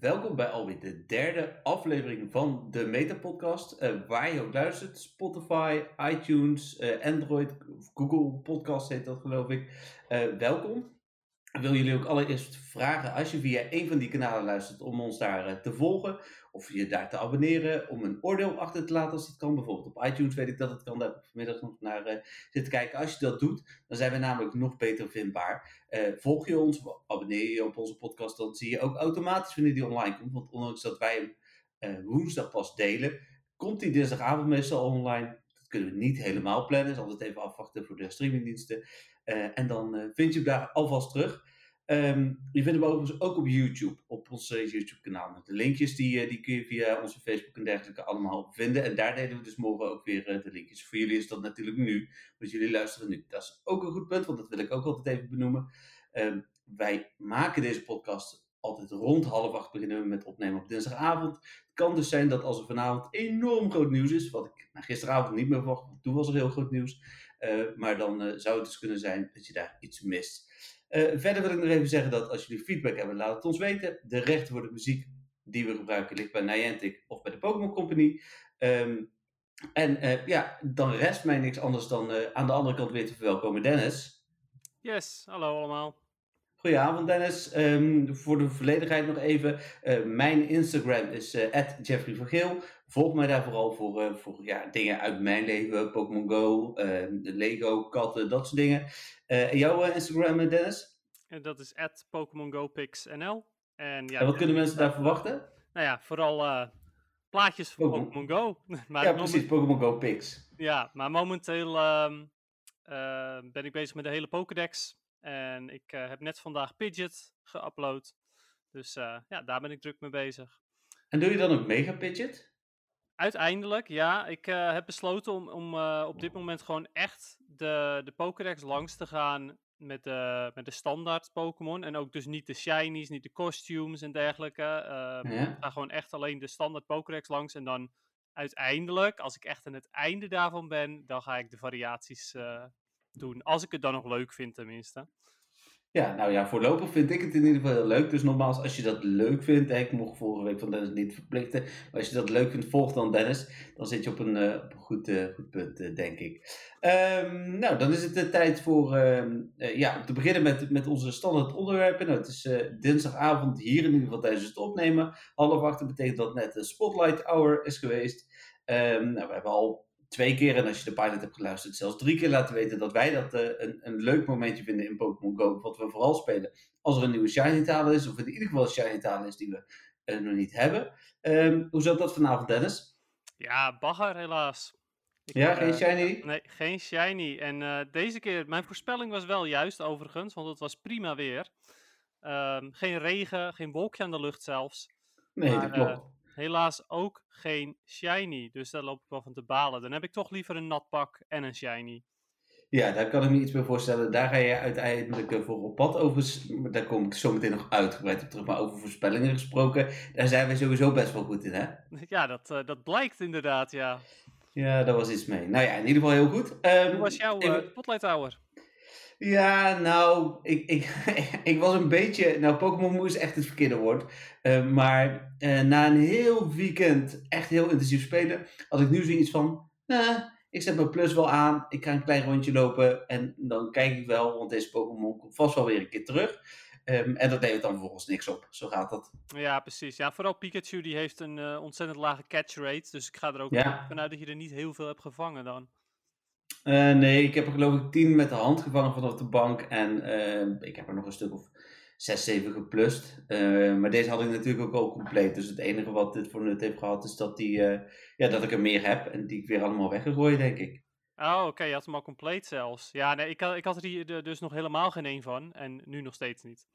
welkom bij alweer de derde aflevering van de Meta-podcast. Uh, waar je ook luistert, Spotify, iTunes, uh, Android, Google Podcast heet dat geloof ik. Uh, welkom. Wil jullie ook allereerst vragen, als je via een van die kanalen luistert, om ons daar te volgen. Of je daar te abonneren, om een oordeel achter te laten als dat kan. Bijvoorbeeld op iTunes weet ik dat het kan. Daar heb ik vanmiddag nog naar uh, zitten kijken. Als je dat doet, dan zijn we namelijk nog beter vindbaar. Uh, volg je ons, abonneer je op onze podcast, dan zie je ook automatisch wanneer die online komt. Want ondanks dat wij hem woensdag pas delen, komt die dinsdagavond meestal online. Dat kunnen we niet helemaal plannen. Dus altijd even afwachten voor de streamingdiensten. En dan vind je hem daar alvast terug. Um, je vindt hem overigens ook op YouTube, op ons YouTube-kanaal. De linkjes die, die kun je via onze Facebook en dergelijke allemaal vinden. En daar delen we dus morgen ook weer de linkjes. Voor jullie is dat natuurlijk nu, want jullie luisteren nu. Dat is ook een goed punt, want dat wil ik ook altijd even benoemen. Um, wij maken deze podcast altijd rond half acht beginnen we met opnemen op dinsdagavond. Het kan dus zijn dat als er vanavond enorm groot nieuws is, wat ik gisteravond niet meer verwacht, toen was er heel groot nieuws. Uh, maar dan uh, zou het dus kunnen zijn dat je daar iets mist. Uh, verder wil ik nog even zeggen dat als jullie feedback hebben, laat het ons weten. De rechten voor de muziek die we gebruiken ligt bij Niantic of bij de Pokémon Company. Um, en ja, dan rest mij niks anders dan aan de andere kant weer te verwelkomen Dennis. Yes, hallo allemaal. Goedenavond Dennis. Um, voor de volledigheid nog even. mijn Instagram is Jeffrey van Geel. Volg mij daar vooral voor, voor ja, dingen uit mijn leven. Pokémon Go, Lego, katten, dat soort dingen. Uh, jouw uh, Instagram, Dennis? En dat is PokémonGoPixNL. En, ja, en wat kunnen mensen daar verwachten? Nou ja, vooral uh, plaatjes van Pokémon. Go. maar ja, precies, Pokémon Go Pix. Ja, maar momenteel um, ben ik bezig met de hele Pokédex. En ik heb net vandaag Pidget geüpload. Dus ja, daar ben ik druk mee bezig. En doe je dan ook Mega Pidget? Uiteindelijk, ja. Ik uh, heb besloten om, om uh, op dit moment gewoon echt de, de Pokédex langs te gaan met de, met de standaard Pokémon. En ook dus niet de shinies, niet de costumes en dergelijke. Uh, ja. Ik ga gewoon echt alleen de standaard Pokédex langs. En dan uiteindelijk, als ik echt aan het einde daarvan ben, dan ga ik de variaties doen. Als ik het dan nog leuk vind tenminste. Ja, nou ja, voorlopig vind ik het in ieder geval heel leuk. Dus nogmaals, als je dat leuk vindt, ik mocht vorige week van Dennis niet verplichten. Maar als je dat leuk vindt, volg dan Dennis. Dan zit je op een, een goed, uh, goed punt, uh, denk ik. Um, nou, dan is het de tijd voor, ehm, ja, om te beginnen met, met onze standaard onderwerpen. Nou, het is dinsdagavond hier in ieder geval tijdens het opnemen. Half acht, betekent dat net de Spotlight Hour is geweest. Um, nou, we hebben al twee keer, en als je de pilot hebt geluisterd, zelfs drie keer laten weten dat wij dat uh, een, een leuk momentje vinden in Pokémon Go. Wat we vooral spelen als er een nieuwe shiny taal is, of in ieder geval een shiny taal is die we uh, nog niet hebben. Um, hoe zat dat vanavond, Dennis? Ja, bagger helaas. Ik, ja, geen shiny? Nee, geen shiny. En deze keer, mijn voorspelling was wel juist overigens, want het was prima weer. Um, geen regen, geen wolkje aan de lucht zelfs. Nee, maar, dat klopt. Helaas ook geen shiny, dus daar loop ik wel van te balen. Dan heb ik toch liever een nat pak en een shiny. Ja, daar kan ik me iets bij voorstellen. Daar ga je uiteindelijk voor op pad over. Daar kom ik zo meteen nog uitgebreid op terug. Maar over voorspellingen gesproken, daar zijn we sowieso best wel goed in, hè? Ja, dat, uh, dat blijkt inderdaad, ja. Ja, daar was iets mee. Nou ja, in ieder geval heel goed. Um, Hoe was jouw uh, Spotlight Hour? Ja, nou, ik, ik, ik was een beetje. Nou, Pokémon Moe is echt het verkeerde woord. Uh, maar uh, na een heel weekend echt heel intensief spelen, had ik nu zoiets van. Nou, ik zet mijn plus wel aan. Ik ga een klein rondje lopen. En dan kijk ik wel, want deze Pokémon komt vast wel weer een keer terug. Um, en dat levert dan vervolgens niks op. Zo gaat dat. Ja, precies. Ja, vooral Pikachu die heeft een uh, ontzettend lage catch rate. Dus ik ga er ook ja. vanuit dat je er niet heel veel hebt gevangen dan. Uh, nee, ik heb er geloof ik tien met de hand gevangen vanaf de bank. En uh, ik heb er nog een stuk of zes, zeven geplust. Uh, maar deze had ik natuurlijk ook al compleet. Dus het enige wat dit voor nut heeft gehad is dat, die, ja, dat ik er meer heb. En die ik weer allemaal weggegooid, denk ik. Oh, oké. Je had hem al compleet zelfs. Ja, nee, ik had, ik had er dus nog helemaal geen één van. En nu nog steeds niet.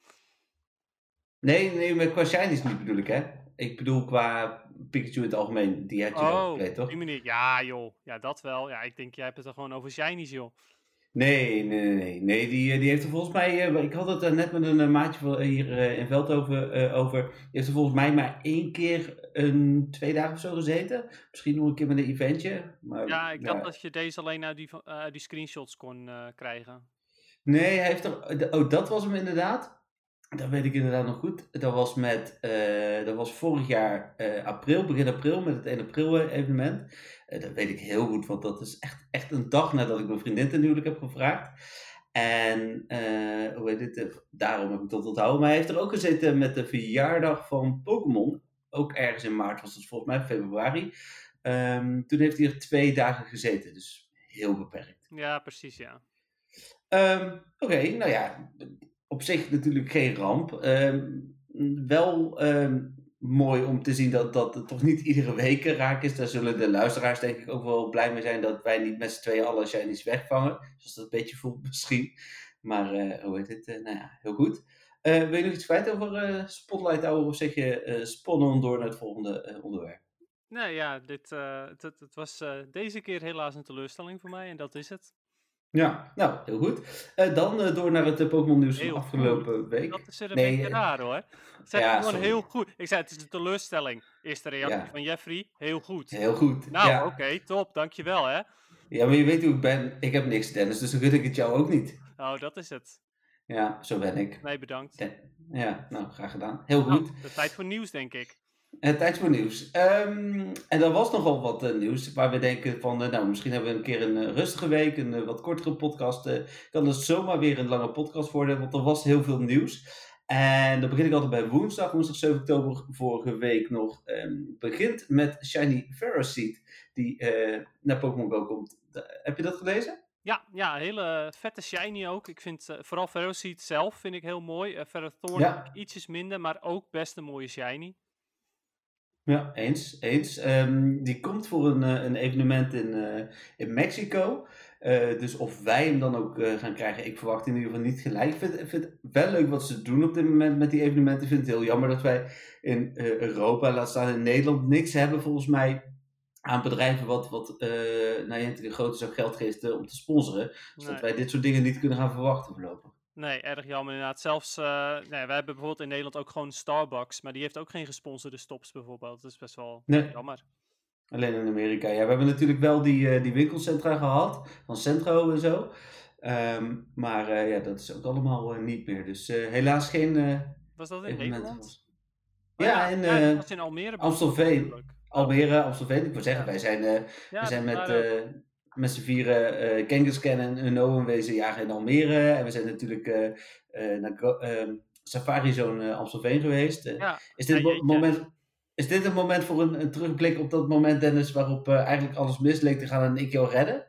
Nee, nee, maar qua shinies niet bedoel ik, hè? Ik bedoel qua Pikachu in het algemeen, die had je oh, wel compleet, toch? die manier. Ja, joh. Ja, dat wel. Ja, ik denk, jij hebt het er gewoon over shinies, joh. Nee, nee, nee. Nee, die, die heeft er volgens mij... Ik had het net met een maatje hier in Veldhoven over. Die heeft er volgens mij maar één keer een twee dagen of zo gezeten. Misschien nog een keer met een eventje. Maar, ja, ik dacht dat je deze alleen uit die, die screenshots kon krijgen. Nee, hij heeft er... Oh, dat was hem inderdaad. Dat weet ik inderdaad nog goed. Dat was, met, eh, dat was vorig jaar eh, april, begin april, met het 1 april eh, evenement. dat weet ik heel goed, want dat is echt, echt een dag nadat ik mijn vriendin ten huwelijk heb gevraagd. En hoe heet dit? daarom heb ik dat onthouden. Maar hij heeft er ook gezeten met de verjaardag van Pokémon. Ook ergens in maart was het volgens mij, februari. Ehm, toen heeft hij er twee dagen gezeten, dus heel beperkt. Ja, precies, ja. Ehm, oké, nou ja, op zich natuurlijk geen ramp. Ehm, wel ehm, mooi om te zien dat, dat het toch niet iedere week raak is. Daar zullen de luisteraars denk ik ook wel blij mee zijn dat wij niet met z'n tweeën alle shinies wegvangen. Zoals dat een beetje voelt misschien. Maar uh, hoe heet het? Uh, nou ja, heel goed. Uh, wil je nog iets kwijt over Spotlight Hour of zeg je sponnen door naar het volgende onderwerp? Nee, ja, dit, het, was deze keer helaas een teleurstelling voor mij en dat is het. Ja, nou, heel goed. Uh, dan uh, door naar het uh, Pokémon nieuws van afgelopen goed. week. Dat is een nee, beetje raar hoor. Het zijn ja, gewoon heel goed. Ik zei, het is een teleurstelling. Eerste reactie ja. van Jeffrey, heel goed. Heel goed. Nou, ja. oké, okay, top, dankjewel hè. Ja, maar je weet hoe ik ben. Ik heb niks, Dennis, dus dan gun ik het jou ook niet. Oh, dat is het. Ja, zo ben ik. Nee, bedankt. Ja, nou, graag gedaan. Heel nou, goed. de tijd voor nieuws, denk ik. Uh, tijd voor nieuws. Um, en er was nogal wat uh, nieuws waar we denken van, uh, nou misschien hebben we een keer een rustige week, een wat kortere podcast. kan het zomaar weer een lange podcast worden, want er was heel veel nieuws. En dan begin ik altijd bij woensdag, woensdag 7 oktober vorige week nog. Um, begint met Shiny Ferroseed, die naar Pokémon Go komt. heb je dat gelezen? Ja, ja, hele vette shiny ook. Ik vind vooral Ferroseed zelf vind ik heel mooi. Uh, Ferrothorn ja. ietsjes minder, maar ook best een mooie shiny. Ja, eens. eens. Um, die komt voor een, eh, een evenement in, uh, in Mexico. Uh, dus of wij hem dan ook uh, gaan krijgen, ik verwacht in ieder geval niet gelijk. Ik vind, ik vind het wel leuk wat ze doen op dit moment met die evenementen. Ik vind het heel jammer dat wij in Europa, laat staan in Nederland, niks hebben volgens mij aan bedrijven wat, wat nou, grote zak geld geeft om te sponsoren. Zodat wij dit soort dingen niet kunnen gaan verwachten voorlopig. Nee, erg jammer inderdaad. Zelfs, uh, nee, wij hebben bijvoorbeeld in Nederland ook gewoon Starbucks, maar die heeft ook geen gesponsorde stops bijvoorbeeld. Dat is best wel nee. jammer. Alleen in Amerika. Ja, we hebben natuurlijk wel die, uh, die winkelcentra gehad, van Centro en zo. Um, maar uh, ja, dat is ook allemaal niet meer. Dus helaas geen. was dat in Nederland? Ja, ja, in, ja, was in Almere. Amstelveen. Almere, Amstelveen. Ik wil zeggen, wij zijn, we zijn met met z'n vieren uh, Kangaskhan en Uno en wezen jagen in Almere. En we zijn natuurlijk uh, naar uh, Safari Zone Amstelveen geweest. Ja. is, dit ja, moment, is dit een moment voor een, een terugblik op dat moment, Dennis, waarop eigenlijk alles mis leek te gaan en ik jou redden?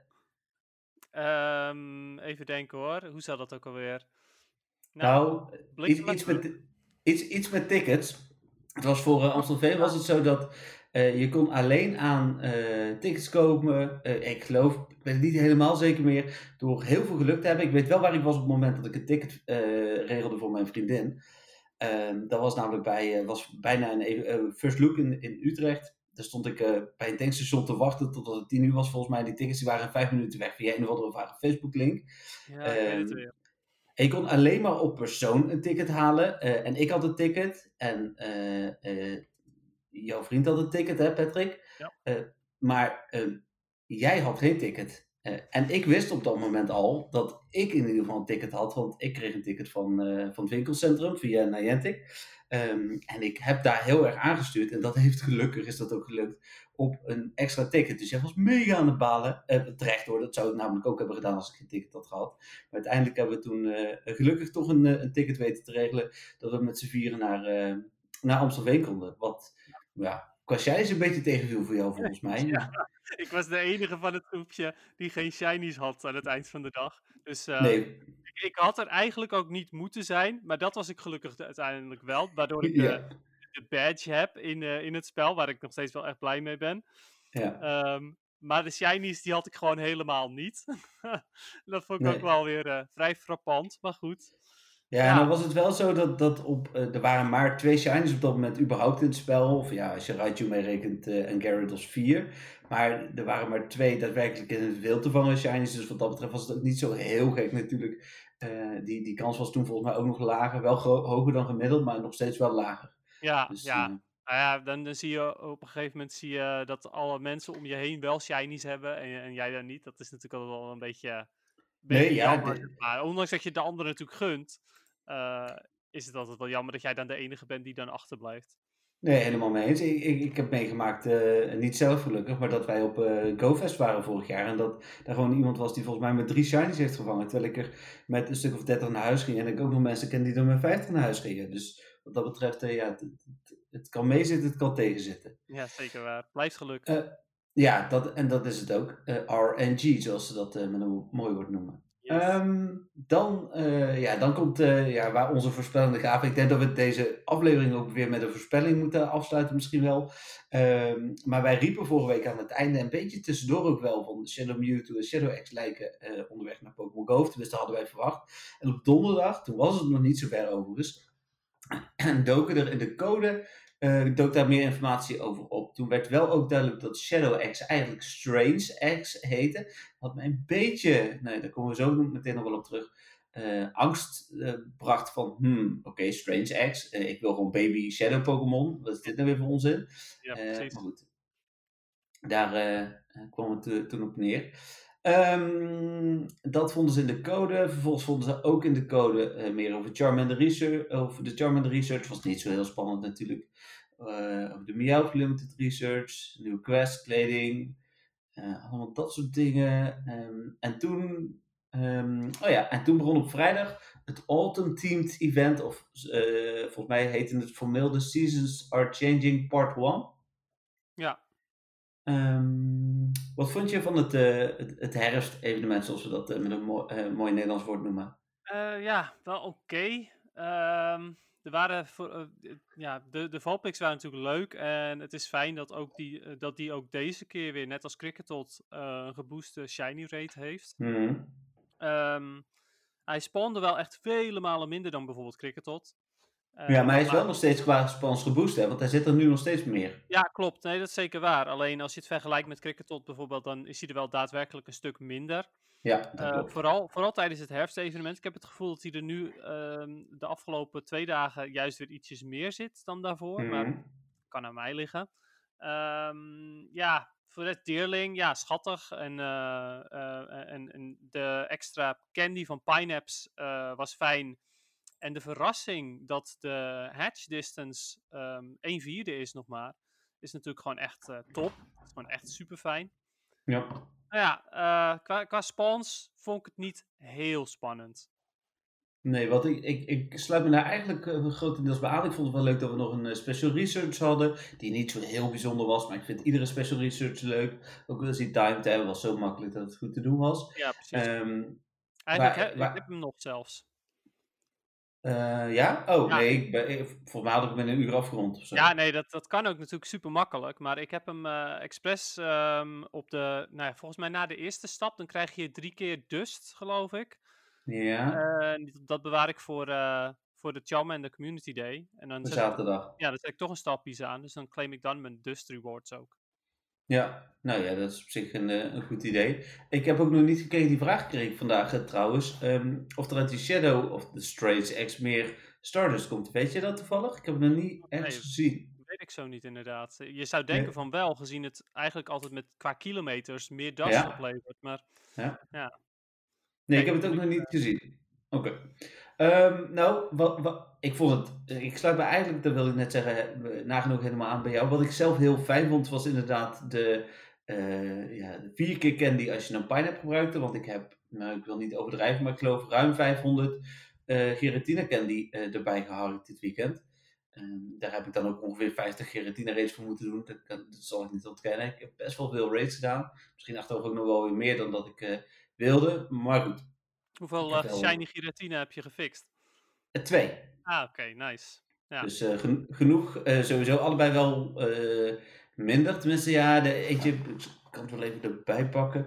Um, even denken hoor, hoe zat dat ook alweer? Nou, nou iets, iets, met, iets, iets met tickets. Het was voor Amstelveen was het zo dat uh, je kon alleen aan uh, tickets kopen, uh, ik geloof, ik weet het niet helemaal zeker meer, door heel veel geluk te hebben. Ik weet wel waar ik was op het moment dat ik een ticket regelde voor mijn vriendin. Ehm, dat was namelijk bij, was bijna een first look in, in Utrecht. Daar stond ik bij een tankstation te wachten totdat het tien uur was volgens mij. Die tickets die waren vijf minuten weg via een of andere vage Facebook link. Ja, ik je kon alleen maar op persoon een ticket halen. en ik had een ticket. En jouw vriend had een ticket, hè, Patrick? Ja. Uh, maar uh, jij had geen ticket. Uh, en ik wist op dat moment al dat ik in ieder geval een ticket had, want ik kreeg een ticket van, van het winkelcentrum via Niantic. Um, en ik heb daar heel erg aangestuurd, en dat heeft gelukkig is dat ook gelukt, op een extra ticket. Dus jij was mega aan het balen. terecht hoor, dat zou ik namelijk ook hebben gedaan als ik geen ticket had gehad. Maar uiteindelijk hebben we toen gelukkig toch een, een ticket weten te regelen, dat we met z'n vieren naar, naar Amstelveen konden. Wat ja, jij is een beetje tegenviel voor jou volgens mij. Ja, ik was de enige van het groepje die geen shinies had aan het eind van de dag. Dus uh, nee. ik, ik, had er eigenlijk ook niet moeten zijn, maar dat was ik gelukkig uiteindelijk wel. Waardoor ik ja. de, de, badge heb in, uh, in het spel, waar ik nog steeds wel echt blij mee ben. Ja. Um, maar de shinies die had ik gewoon helemaal niet. dat vond ik nee. ook wel weer uh, vrij frappant, maar goed. Ja, en dan was het wel zo dat, dat op, uh, er waren maar twee shinies op dat moment überhaupt in het spel. Of ja, als je Raichu meerekent uh, en Gyarados vier. Maar er waren maar twee daadwerkelijk in het wild te vangen shinies. Dus wat dat betreft was het ook niet zo heel gek natuurlijk. Uh, die, die kans was toen volgens mij ook nog lager. Wel hoger dan gemiddeld, maar nog steeds wel lager. Ja, dus, ja. Nou ja, dan, dan zie je op een gegeven moment zie je dat alle mensen om je heen wel shinies hebben en, en jij dan niet. Dat is natuurlijk altijd wel een beetje nee, ja, maar ondanks dat je de anderen natuurlijk gunt, uh, is het altijd wel jammer dat jij dan de enige bent die dan achterblijft. Nee, helemaal mee eens. Ik, ik, ik heb meegemaakt, uh, niet zelf gelukkig, maar dat wij op uh, GoFest waren vorig jaar. En dat daar gewoon iemand was die volgens mij met drie shinies heeft gevangen. Terwijl ik er met een stuk of 30 naar huis ging. En ik ook nog mensen ken die er met 50 naar huis gingen. Dus wat dat betreft, uh, ja, het, het, het, kan meezitten, het kan tegenzitten. Ja, zeker waar. Blijft geluk. Ja, dat, en dat is het ook. RNG, zoals ze dat met een mooi woord noemen. Um, dan, uh, ja, dan komt uh, ja, waar onze voorspellende gaven. Ik denk dat we deze aflevering ook weer met een voorspelling moeten afsluiten, misschien wel. Um, maar wij riepen vorige week aan het einde een beetje tussendoor ook wel van Shadow Mewtwo en Shadow X lijken uh, onderweg naar Pokémon Go. Dus dat hadden wij verwacht. En op donderdag, toen was het nog niet zo ver overigens, en doken er in de code uh, dook daar meer informatie over op. Toen werd wel ook duidelijk dat Shadow X eigenlijk Strange X heette. Wat mij een beetje, nee, daar komen we zo meteen nog wel op terug, uh, angst uh, bracht van, hmm, oké, okay, Strange X, ik wil gewoon baby Shadow Pokémon. Wat is dit nou weer voor onzin? Ja, precies. maar goed, daar kwam het toen op neer. Um, dat vonden ze in de code. Vervolgens vonden ze ook in de code uh, meer over Charmander Research. Over de Charmander Research was niet zo heel spannend natuurlijk. Uh, over de Meowth Limited Research, nieuwe quest, kleding, uh, allemaal dat soort dingen. Um, en toen, um, oh ja, en toen begon op vrijdag het Autumn Themed Event, of volgens mij heette het formeel The Seasons Are Changing Part 1. Ja. Um, wat vond je van het, uh, het, het herfst-evenement, zoals we dat uh, met een mooi, uh, mooi Nederlands woord noemen? ja, wel oké. Okay. Um, er waren voor, ja, de, de valpicks waren natuurlijk leuk. En het is fijn dat, ook die, dat die ook deze keer weer, net als Cricketot, een gebooste shiny rate heeft. Mm. Um, hij spawnde wel echt vele malen minder dan bijvoorbeeld Cricketot. Uh, ja, maar hij is wel nog steeds qua spans geboost, hè? want hij zit er nu nog steeds meer. Ja, klopt. Nee, dat is zeker waar. Alleen als je het vergelijkt met Cricketot bijvoorbeeld, dan is hij er wel daadwerkelijk een stuk minder. Ja, uh, vooral, vooral tijdens het herfstevenement. Ik heb het gevoel dat hij er nu uh, de afgelopen twee dagen juist weer ietsjes meer zit dan daarvoor. Mm. Maar kan aan mij liggen. Um, ja, voor het Deerling, ja, schattig. En, uh, en, en, de extra candy van Pineapps was fijn. En de verrassing dat de hatch distance um, 1 vierde is nog maar, is natuurlijk gewoon echt uh, top. Het is gewoon echt super fijn. Ja. Nou ja, uh, qua, qua spawns vond ik het niet heel spannend. Nee, wat ik, ik, ik sluit me daar eigenlijk uh, grotendeels bij aan. Ik vond het wel leuk dat we nog een uh, special research hadden, die niet zo heel bijzonder was, maar ik vind iedere special research leuk. Ook als die time te hebben was zo makkelijk dat het goed te doen was. Ja, precies. Um, Eigenlijk waar, he, waar, ik heb hem nog zelfs. Uh, ja? Oh, ja. nee, ik ben, ik, volgens mij had ik hem in een uur afgerond of zo. Ja, nee, dat, dat kan ook natuurlijk super makkelijk. Maar ik heb hem uh, expres um, op de, nou ja, volgens mij na de eerste stap, dan krijg je drie keer dust, geloof ik. Ja. Uh, dat bewaar ik voor, voor de Cham en de Community Day. En dan de zaterdag. Ik, ja, dan zet ik toch een stapje aan. Dus dan claim ik dan mijn dust rewards ook. Ja, nou ja, dat is op zich een, een goed idee. Ik heb ook nog niet gekeken, die vraag gekregen vandaag uh, trouwens. Um, of er uit die Shadow of the Strange X meer Stardust komt. Weet je dat toevallig? Ik heb het nog niet echt nee, gezien. Weet ik zo niet inderdaad. Je zou denken Nee. van wel, gezien het eigenlijk altijd met qua kilometers meer dust Ja. oplevert. Maar Ja. Ja. Nee, ik heb het ook ik, nog niet gezien. Oké. Ehm, nou, ik vond het, ik sluit me eigenlijk, dat wil ik net zeggen, nagenoeg helemaal aan bij jou. Wat ik zelf heel fijn vond, was inderdaad de, eh, ja, de vier keer candy als je een pineapple gebruikte. Want ik heb, nou ik wil niet overdrijven, maar ik geloof ruim 500 eh gelatina candy eh, erbij geharkt dit weekend. Ehm, daar heb ik dan ook ongeveer 50 gelatina raids voor moeten doen. Dat, zal ik niet ontkennen. Ik heb best wel veel raids gedaan. Misschien achteraf ook nog wel weer meer dan dat ik wilde. Maar goed, hoeveel eh, shiny giratina heb je gefixt? Eh, twee. Ah, oké, nice. Ja. Dus eh, gen- genoeg. Sowieso allebei wel minder. Tenminste, ja, de eentje, ik kan het wel even erbij pakken.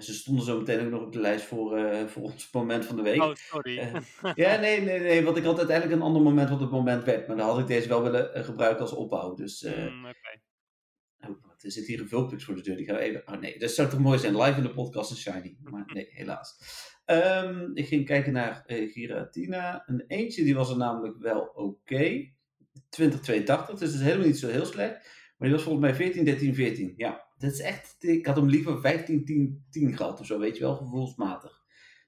Ze stonden zo meteen ook nog op de lijst voor, voor ons moment van de week. Oh, sorry. Ja, nee, nee, nee, want ik had uiteindelijk een ander moment wat het moment werd. Maar dan had ik deze wel willen gebruiken als opbouw. Dus, Mm, oké. oh, er zit hier een vulpix voor de deur. Die gaan we even... Oh nee, dat zou toch mooi zijn. Live in de podcast is shiny. Maar nee, helaas. Ehm, ik ging kijken naar eh, Giratina. Een eentje die was er namelijk wel oké. 2082, dus dat is helemaal niet zo heel slecht. Maar die was volgens mij 14, 13, 14. Ja, dat is echt... Ik had hem liever 15, 10, 10 gehad of zo, weet je wel, gevoelsmatig.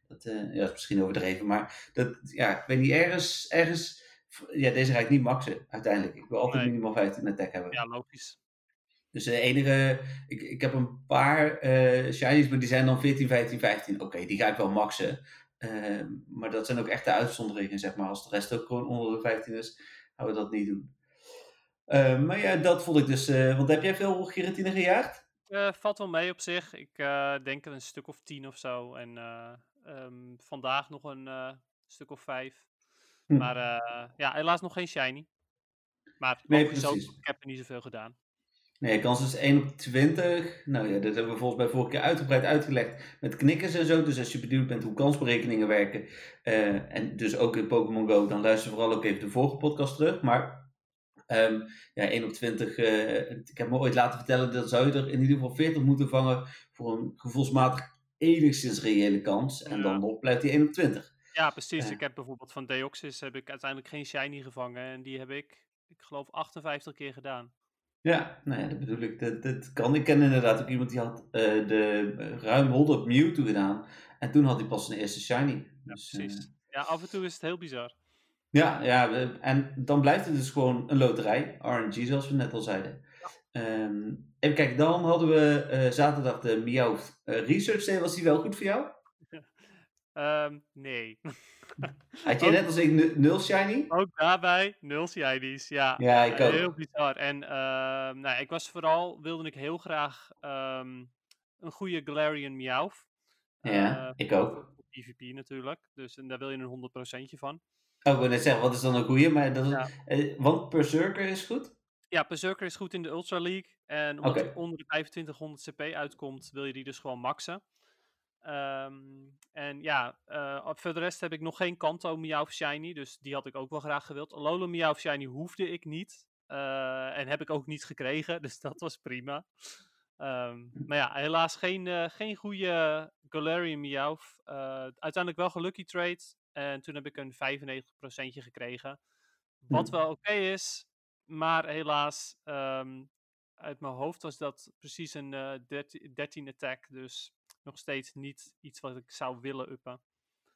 Dat Dat ja, is misschien overdreven, maar dat, ja, ik weet niet, ergens, ergens ja, deze ga ik niet maxen uiteindelijk. Ik wil altijd minimaal 15 attack hebben. Ja, logisch. Dus de enige, ik, ik heb een paar uh, shinies, maar die zijn dan 14, 15, 15. Oké, die ga ik wel maxen. Uh, maar dat zijn ook echt de uitzonderingen, zeg maar. Als de rest ook gewoon onder de 15 is, gaan we dat niet doen. Uh, maar ja, dat vond ik dus. want heb jij veel Giratine gejaagd? valt wel mee op zich. Ik denk een stuk of 10 of zo. En um, vandaag nog een stuk of 5. Hm. Maar ja, helaas nog geen shiny. Maar nee, precies. Ook, ik heb er niet zoveel gedaan. Nee, kans is 1 op 20. Nou ja, dat hebben we volgens mij vorige keer uitgebreid uitgelegd met knikkers en zo. Dus als je benieuwd bent hoe kansberekeningen werken, uh, en dus ook in Pokémon Go, dan luister vooral ook even de vorige podcast terug. Maar um, ja, 1 op 20, uh, eh, ik heb me ooit laten vertellen, dat zou je er in ieder geval 40 moeten vangen voor een gevoelsmatig enigszins reële kans. En dan nog blijft die 1 op 20. Ja, precies. Uh. Ik heb bijvoorbeeld van Deoxys heb ik uiteindelijk geen shiny gevangen. En die heb ik, ik geloof, 58 keer gedaan. Ja, nou ja, dat bedoel ik. Dat, dat kan. Ik ken inderdaad ook iemand die had uh, de uh, ruim 100 Mewtwo gedaan. En toen had hij pas zijn eerste shiny. Ja, dus, precies. Uh, ja, af en toe is het heel bizar. Ja, ja, en dan blijft het dus gewoon een loterij. RNG, zoals we net al zeiden. Ja. Um, even kijken, dan hadden we zaterdag de Meow Research Day. Was die wel goed voor jou? Um, nee. Had je net als ik nul shiny? Ook daarbij nul shinies, ja. Ja, ik ook. Heel bizar. En uh, nou, ik was vooral, wilde ik heel graag um, een goede Galarian Meowth. Ja, uh, ik ook. PvP natuurlijk, dus en daar wil je een 100% van. Oh, ik wil net zeggen, wat is dan een goede? Maar dat is, ja. uh, want Berserker is goed? Ja, Berserker is goed in de Ultra League. En omdat okay. onder de 2500 CP uitkomt, wil je die dus gewoon maxen. Um, en ja, uh, voor de rest heb ik nog geen Kanto Meowth Shiny, dus die had ik ook wel graag gewild. Alola Meowth Shiny hoefde ik niet. Uh, en heb ik ook niet gekregen, dus dat was prima. Um, maar ja, helaas geen, uh, geen goede Galarian Meowth. uiteindelijk wel gelucky trade. En toen heb ik een 95% gekregen. Wat wel oké okay is, maar helaas, um, uit mijn hoofd was dat precies een 13, 13 attack. Dus nog steeds niet iets wat ik zou willen uppen.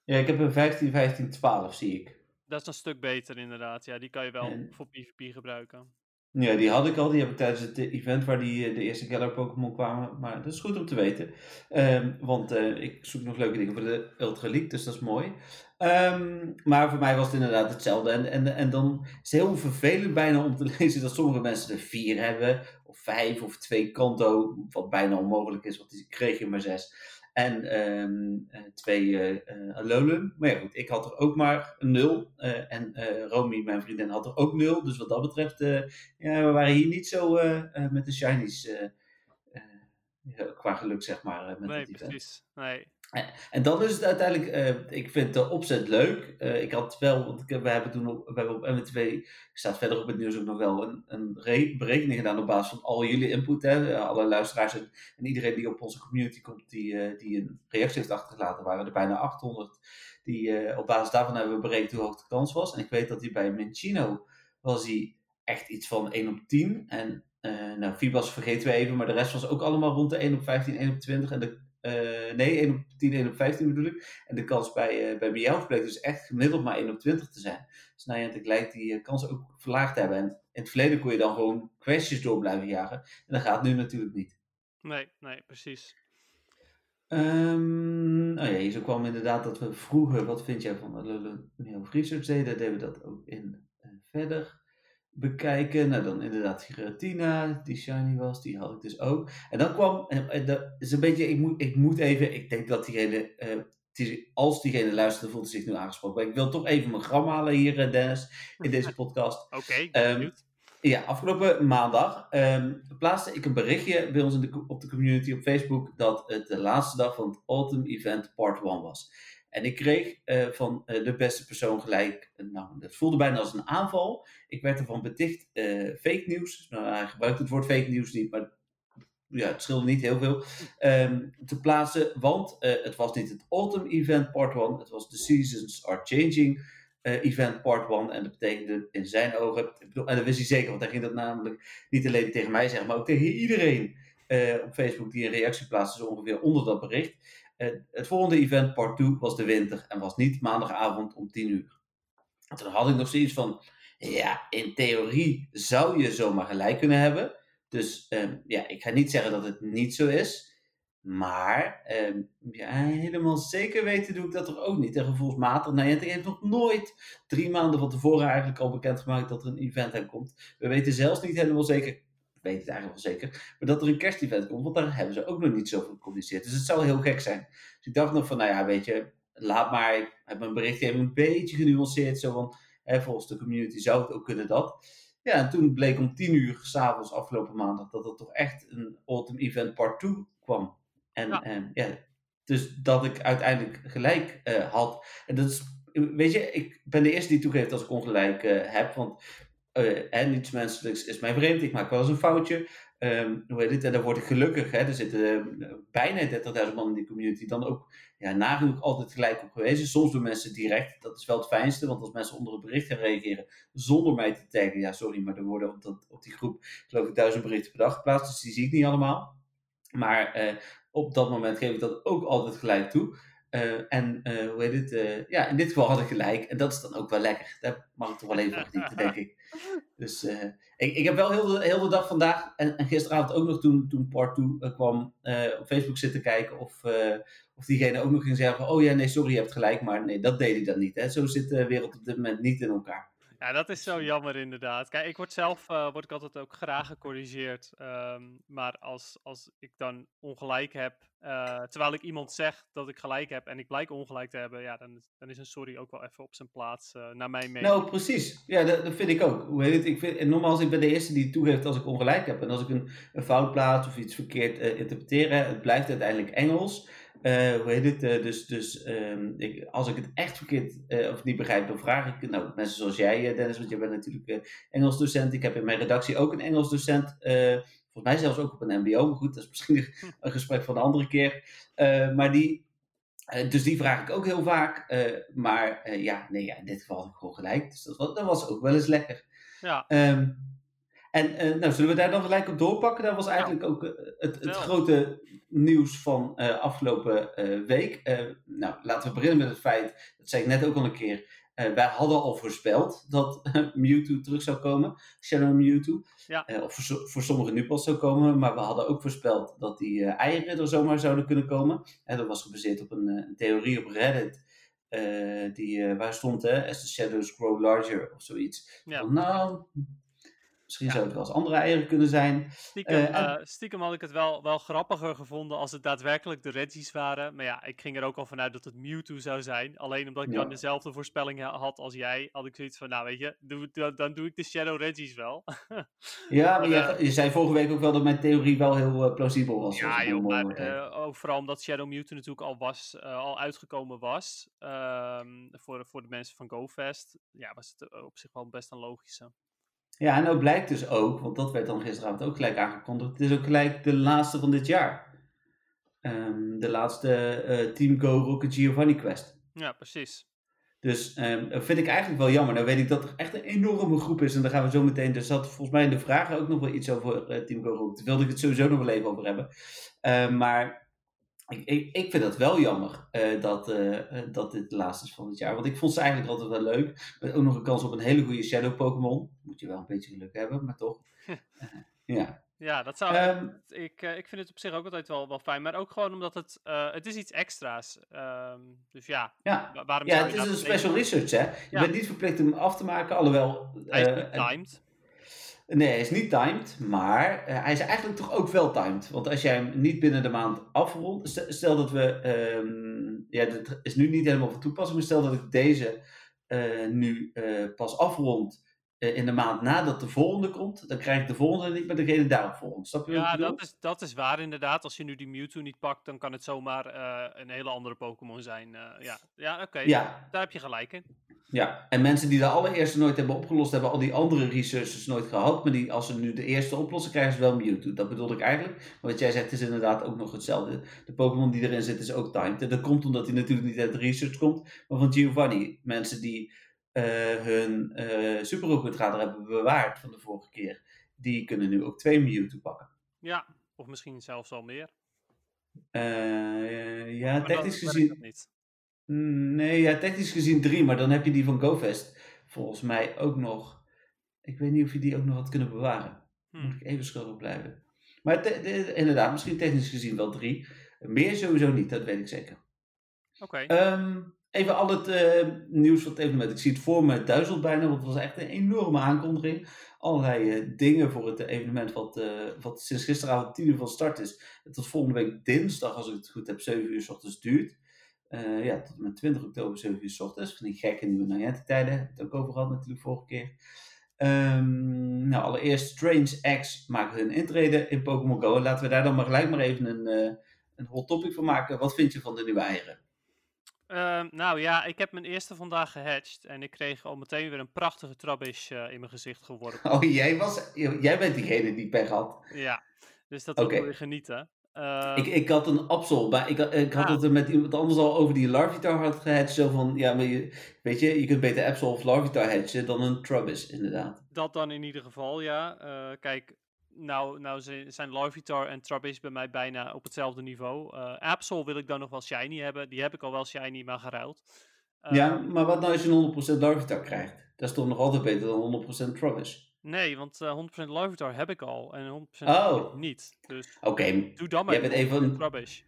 Ja, ik heb een 15, 15, 12 zie ik. Dat is een stuk beter inderdaad. Ja, die kan je wel en... voor PvP gebruiken. Ja, die had ik al. Die heb ik tijdens het event waar die, eh, de eerste Galar Pokémon kwamen. Maar dat is goed om te weten. Um, want uh, ik zoek nog leuke dingen voor de Ultra League, dus dat is mooi. Um, maar voor mij was het inderdaad hetzelfde. En, en, en dan is het heel vervelend bijna om te lezen dat sommige mensen er vier hebben. Of vijf of twee kanto. Wat bijna onmogelijk is, want die kreeg je maar zes. En um, twee uh, Alolan. Maar ja goed, ik had er ook maar een nul. Uh, en Romy, mijn vriendin, had er ook nul. Dus wat dat betreft, ja, we waren hier niet zo met de shinies qua geluk, zeg maar. met nee, precies. Nee. En dan is het uiteindelijk, uh, ik vind de opzet leuk. Uh, ik had wel, want we hebben toen op, we hebben op MW2, staat verder op het nieuws ook nog wel, een, een berekening gedaan op basis van al jullie input. Hè, alle luisteraars en, en, iedereen die op onze community komt, die, die een reactie heeft achtergelaten, waren er bijna 800. Die, op basis daarvan hebben we berekend hoe hoog de kans was. En ik weet dat hij bij Minchino was hij echt iets van 1 op 10. En nou, Fibas vergeten we even, maar de rest was ook allemaal rond de 1 op 15, 1 op 20. En de uh, nee, 1 op 10, 1 op 15 bedoel ik. En de kans bij, uh, bij bleek dus echt gemiddeld maar 1 op 20 te zijn. Dus nou ja, het lijkt die uh, kans ook verlaagd te hebben. En in het verleden kon je dan gewoon kwesties door blijven jagen. En dat gaat nu natuurlijk niet. Nee, nee, precies. Um, oh ja, hier zo kwam inderdaad dat we vroeger, wat vind jij van de Miel Research deden? Deden we dat ook in verder bekijken. Nou, dan inderdaad Giratina, die shiny was, die had ik dus ook. En dan kwam, en dat is een beetje, ik moet, ik moet even, ik denk dat diegene, uh, als diegene luisterde, voelt hij zich nu aangesproken. Maar ik wil toch even mijn gram halen hier, eh, Dennis, in deze podcast. Oké, okay, um, ja, afgelopen maandag um, plaatste ik een berichtje bij ons in de, op de community op Facebook dat het de laatste dag van het Autumn Event Part 1 was. En ik kreeg uh, van uh, de beste persoon gelijk, uh, nou, dat voelde bijna als een aanval. Ik werd ervan beticht fake nieuws. Nou, hij gebruikt het woord fake nieuws niet, maar ja, het scheelde niet heel veel. Um, te plaatsen, want het was niet het Autumn Event Part 1, het was The Seasons Are Changing Event Part 1. En dat betekende in zijn ogen, bedoel, en dat wist hij zeker, want hij ging dat namelijk niet alleen tegen mij zeggen, maar ook tegen iedereen op Facebook die een reactie plaatste, zo ongeveer onder dat bericht. Het volgende event, part 2, was de winter en was niet maandagavond om 10 uur. En toen had ik nog zoiets van, ja, in theorie zou je zomaar gelijk kunnen hebben. Dus ehm, ja, ik ga niet zeggen dat het niet zo is. Maar ehm, ja, helemaal zeker weten doe ik dat er ook niet. En gevoelsmatig, Niantic heeft nog nooit drie maanden van tevoren eigenlijk al bekendgemaakt dat er een event aan komt. We weten zelfs niet helemaal zeker, weet het eigenlijk wel zeker, maar dat er een kerstevent komt. Want daar hebben ze ook nog niet zo van gecommuniceerd. Dus het zou heel gek zijn. Dus ik dacht nog van, nou ja, weet je, laat maar. Ik heb mijn berichtgeving een beetje genuanceerd. Zo van, hè, volgens de community zou het ook kunnen dat. Ja, en toen bleek om tien uur s'avonds afgelopen maandag dat er toch echt een Autumn Event Part 2 kwam. En ja. Ja, dus dat ik uiteindelijk gelijk uh, had. En dat is, weet je, ik ben de eerste die toegeeft als ik ongelijk uh, heb. Want uh, niets menselijks is mij vreemd. Ik maak wel eens een foutje. Um, hoe heet het? En dan word ik gelukkig. Hè? Er zitten bijna 30.000 man in die community. Dan ook ja, nagenoeg altijd gelijk op gewezen. Soms door mensen direct. Dat is wel het fijnste. Want als mensen onder een bericht gaan reageren zonder mij te taggen. Ja, sorry, maar er worden op, die groep geloof ik duizend berichten per dag geplaatst. Dus die zie ik niet allemaal. Maar uh, op dat moment geef ik dat ook altijd gelijk toe. Uh, en uh, hoe heet het? Uh, ja, in dit geval had ik gelijk. En dat is dan ook wel lekker. Daar mag toch wel even genieten, denk ik. Dus ik, ik heb wel heel de, heel dag vandaag en, gisteravond ook nog toen, toen Part 2 kwam op Facebook zitten kijken of, of diegene ook nog ging zeggen oh ja, nee, sorry, je hebt gelijk. Maar nee, dat deed hij dan niet. Hè. Zo zit de wereld op dit moment niet in elkaar. Ja, dat is zo jammer inderdaad. Kijk, ik word zelf uh, word ik altijd ook graag gecorrigeerd. Um, maar als, als ik dan ongelijk heb, uh, terwijl ik iemand zeg dat ik gelijk heb en ik blijk ongelijk te hebben, ja, dan, dan is een sorry ook wel even op zijn plaats, uh, naar mijn mening. Nou, precies. Ja, dat, dat, vind ik ook. Hoe heet het? Ik vind, en nogmaals, ik ben de eerste die toegeeft als ik ongelijk heb. En als ik een, een fout plaats of iets verkeerd interpreteer, het blijft uiteindelijk Engels. Uh, hoe heet het? Uh, dus dus um, ik, als ik het echt verkeerd uh, of niet begrijp, dan vraag ik nou, mensen zoals jij, Dennis, want jij bent natuurlijk Engels docent. Ik heb in mijn redactie ook een Engels docent. volgens mij zelfs ook op een MBO. Maar goed, dat is misschien een gesprek van een andere keer. maar die, dus die vraag ik ook heel vaak. maar ja, nee, ja, in dit geval had ik gewoon gelijk. Dus dat was, dat was ook wel eens lekker. Ja. Um, en uh, nou, zullen we daar dan gelijk op doorpakken? Dat was eigenlijk ook uh, het, het grote nieuws van uh, afgelopen week. nou, laten we beginnen met het feit, dat zei ik net ook al een keer. wij hadden al voorspeld dat Mewtwo terug zou komen. Shadow Mewtwo. Ja. of voor, voor sommigen nu pas zou komen. Maar we hadden ook voorspeld dat die eieren er zomaar zouden kunnen komen. En dat was gebaseerd op een, een theorie op Reddit. die, waar stond, hè, as the shadows grow larger of zoiets. Ja. nou, Misschien zou het wel eens andere eieren kunnen zijn. Stiekem, uh, stiekem, had ik het wel, wel grappiger gevonden als het daadwerkelijk de Reggies waren. Maar ja, ik ging er ook al vanuit dat het Mewtwo zou zijn. Alleen omdat ik ja. dan dezelfde voorspelling had als jij, had ik zoiets van, nou weet je, doe, dan doe ik de Shadow Reggies wel. ja, maar, je, je, zei vorige week ook wel dat mijn theorie wel heel plausibel was. Ja, joh, maar ook vooral omdat Shadow Mewtwo natuurlijk al, was, al uitgekomen was. Um, voor, voor de mensen van GoFest. Ja, was het op zich wel best een logische. Ja, en nou blijkt dus ook, want dat werd dan gisteravond ook gelijk aangekondigd, het is ook gelijk de laatste van dit jaar. Um, de laatste uh, Team Go Rocket Giovanni Quest. Ja, precies. Dus um, dat vind ik eigenlijk wel jammer. Nou weet ik dat er echt een enorme groep is en daar gaan we zo meteen, er zat volgens mij in de vragen ook nog wel iets over uh, Team Go Rocket. Daar wilde ik het sowieso nog wel even over hebben. Uh, maar ik, ik, ik, vind dat wel jammer uh, dat, uh, dat dit de laatste is van het jaar. Want ik vond ze eigenlijk altijd wel leuk. Met ook nog een kans op een hele goede Shadow Pokémon. Moet je wel een beetje geluk hebben, maar toch. Uh, ja. Ja, dat zou. Um, ik, ik vind het op zich ook altijd wel, wel fijn. Maar ook gewoon omdat het. het is iets extra's. Um, dus ja. Ja, waarom ja het is een special research, hè? Je ja. bent niet verplicht om af te maken, alhoewel. Hij is timed. Nee, hij is niet timed, maar uh, hij is eigenlijk toch ook wel timed. Want als jij hem niet binnen de maand afrondt, stel dat we, um, ja, dat is nu niet helemaal van toepassing, maar stel dat ik deze uh, nu uh, pas afrond in de maand nadat de volgende komt, dan krijg ik de volgende niet met degene daarop volgend. Snap je ja, dat is, dat is waar inderdaad. Als je nu die Mewtwo niet pakt, dan kan het zomaar een hele andere Pokémon zijn. ja, ja oké, okay. ja. daar heb je gelijk in. Ja, en mensen die de allereerste nooit hebben opgelost, hebben al die andere researchers nooit gehad. Maar die, als ze nu de eerste oplossen, krijgen ze wel Mewtwo. Dat bedoelde ik eigenlijk. Maar wat jij zegt is inderdaad ook nog hetzelfde. De Pokémon die erin zit is ook timed. En dat komt omdat hij natuurlijk niet uit de research komt, maar van Giovanni. Mensen die hun uh, Super hebben bewaard van de vorige keer, die kunnen nu ook twee Mewtwo pakken. Ja, of misschien zelfs al meer. Eh, ja, Maar technisch gezien. niet. Nee, ja, technisch gezien drie, maar dan heb je die van GoFest volgens mij ook nog. Ik weet niet of je die ook nog had kunnen bewaren. Hm. Moet ik even schuldig blijven. Maar te- de- inderdaad, misschien technisch gezien wel drie. Meer sowieso niet, dat weet ik zeker. Oké. Ehm, even al het eh, nieuws van het evenement. Ik zie het voor me, duizelt bijna, want het was echt een enorme aankondiging. Allerlei eh, dingen voor het evenement wat, eh, wat sinds gisteravond 10 uur van start is. Tot volgende week dinsdag, als ik het goed heb, 7 uur s ochtends duurt. Ja, tot met 20 oktober 7 uur s ochtends. Van die gekke nieuwe Niantic-tijden. Heb het ook over gehad natuurlijk vorige keer. Ehm, nou, allereerst Strange X maken hun intrede in Pokémon Go. En laten we daar dan maar gelijk maar even een, een hot topic van maken. Wat vind je van de nieuwe eieren? Ehm, nou ja, ik heb mijn eerste vandaag gehatcht. En ik kreeg al meteen weer een prachtige trabbish eh, in mijn gezicht geworpen. Oh, jij, was, jij bent diegene die pech had. Ja, dus dat was Oké. wel weer genieten. Ehm, Ik, ik had een Absol, maar ik, had- ik had Ah. het er met iemand anders al over die Larvitar had gehatcht. Zo van, ja, maar je, weet je, je kunt beter Absol of Larvitar hatchen dan een Trubbish, inderdaad. Dat dan in ieder geval, ja. Eh, kijk, nou, nou zi- zijn Larvitar en Trubbish bij mij bijna op hetzelfde niveau. Eh Absol wil ik dan nog wel shiny hebben. Die heb ik al wel shiny, maar geruild. Eh, ja, maar wat nou als je een 100% Larvitar krijgt? Dat is toch nog altijd beter dan 100% Trubbish? Nee, want eh 100% Larvitar heb ik al en 100% Oh. Niet. Dus Oké, doe dan maar Jij bent een van- Trubbish.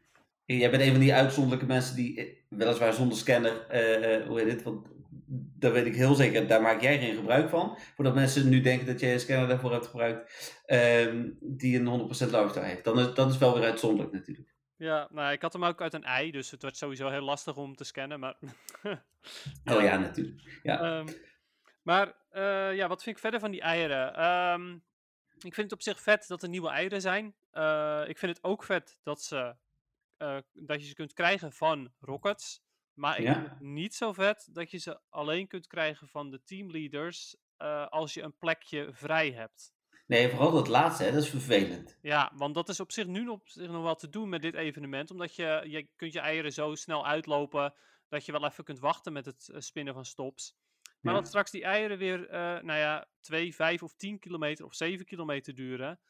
jij bent een van die uitzonderlijke mensen die, eh, weliswaar zonder scanner, eh, eh, hoe heet het, want dat weet ik heel zeker, daar maak jij geen gebruik van. Voordat mensen nu denken dat jij een scanner daarvoor hebt gebruikt, ehm, die een 100% Larvitar heeft. Dan is, dat is wel weer uitzonderlijk natuurlijk. Ja, nou, ik had hem ook uit een ei, dus het werd sowieso heel lastig om te scannen. Maar Oh ja, natuurlijk. Ja. Ehm, maar eh, ja, wat vind ik verder van die eieren? Ehm, ik vind het op zich vet dat er nieuwe eieren zijn. Eh, ik vind het ook vet dat, ze, eh, dat je ze kunt krijgen van rockets. Maar ik Ja. vind het niet zo vet dat je ze alleen kunt krijgen van de teamleaders eh, als je een plekje vrij hebt. Nee, vooral dat laatste, hè, dat is vervelend. Ja, want dat is op zich nu op zich nog wel te doen met dit evenement. Omdat je, je kunt je eieren zo snel uitlopen dat je wel even kunt wachten met het eh, spinnen van stops. Maar Ja. dat straks die eieren weer, eh, nou ja, 2, 5 of 10 kilometer of 7 kilometer duren.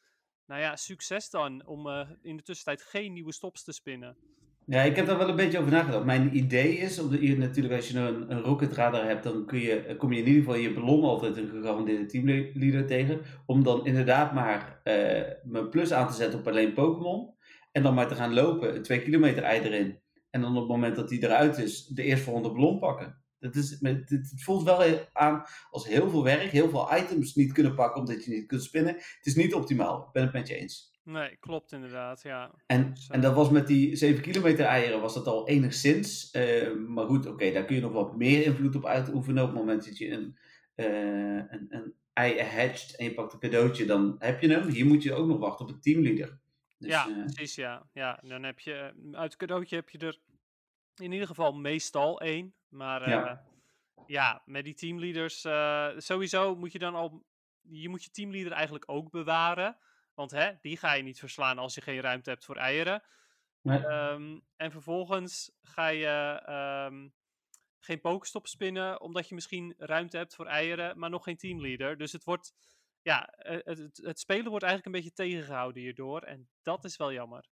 Nou ja, succes dan om in de tussentijd geen nieuwe stops te spinnen. Ja, ik heb daar wel een beetje over nagedacht. Mijn idee is, omdat je natuurlijk als je nou een, een rocket radar hebt, dan kun je, kom je in ieder geval in je ballon altijd een gegarandeerde teamleader tegen. Om dan inderdaad maar eh, mijn plus aan te zetten op alleen Pokémon. En dan maar te gaan lopen, een 2 kilometer ei erin. En dan op het moment dat die eruit is, de eerstvolgende ballon pakken. Dat is, het, voelt wel aan als heel veel werk, heel veel items niet kunnen pakken omdat je niet kunt spinnen. Het is niet optimaal, ik ben het met je eens. Nee, klopt inderdaad, ja. En, en dat was met die 7 kilometer eieren was dat al enigszins. eh, maar goed, oké, daar kun je nog wat meer invloed op uitoefenen. Op het moment dat je een, eh, een, een ei hatcht en je pakt een cadeautje, dan heb je hem. Hier moet je ook nog wachten op een teamleader. Dus, ja, eh, precies, ja. ja. Dan heb je, uit het cadeautje heb je er in ieder geval meestal één. Maar Ja. ja. met die teamleaders, sowieso moet je dan al, je moet je teamleader eigenlijk ook bewaren. Want hè, die ga je niet verslaan als je geen ruimte hebt voor eieren. maar- Ehm, en vervolgens ga je ehm, geen pokestop spinnen, omdat je misschien ruimte hebt voor eieren, maar nog geen teamleader. Dus het wordt, ja, eh, het, het, het spelen wordt eigenlijk een beetje tegengehouden hierdoor. En dat is wel jammer.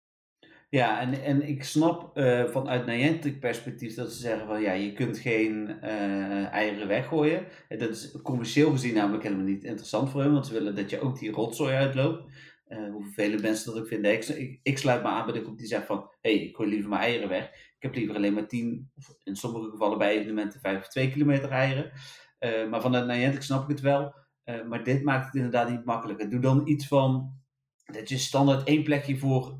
Ja, en, en ik snap eh, vanuit Niantic perspectief dat ze zeggen van ja, je kunt geen eh, eieren weggooien. En dat is commercieel gezien namelijk helemaal niet interessant voor hen, want ze willen dat je ook die rotzooi uitloopt. Eh, hoe vervelend mensen dat ook vinden. Ik, ik, ik sluit me aan bij de groep die zegt van hé, hey, ik gooi liever mijn eieren weg. Ik heb liever alleen maar 10, of in sommige gevallen bij evenementen 5 of 2 kilometer eieren. Eh, maar vanuit Niantic snap ik het wel. Eh, maar dit maakt het inderdaad niet makkelijker. Doe dan iets van dat je standaard één plekje voor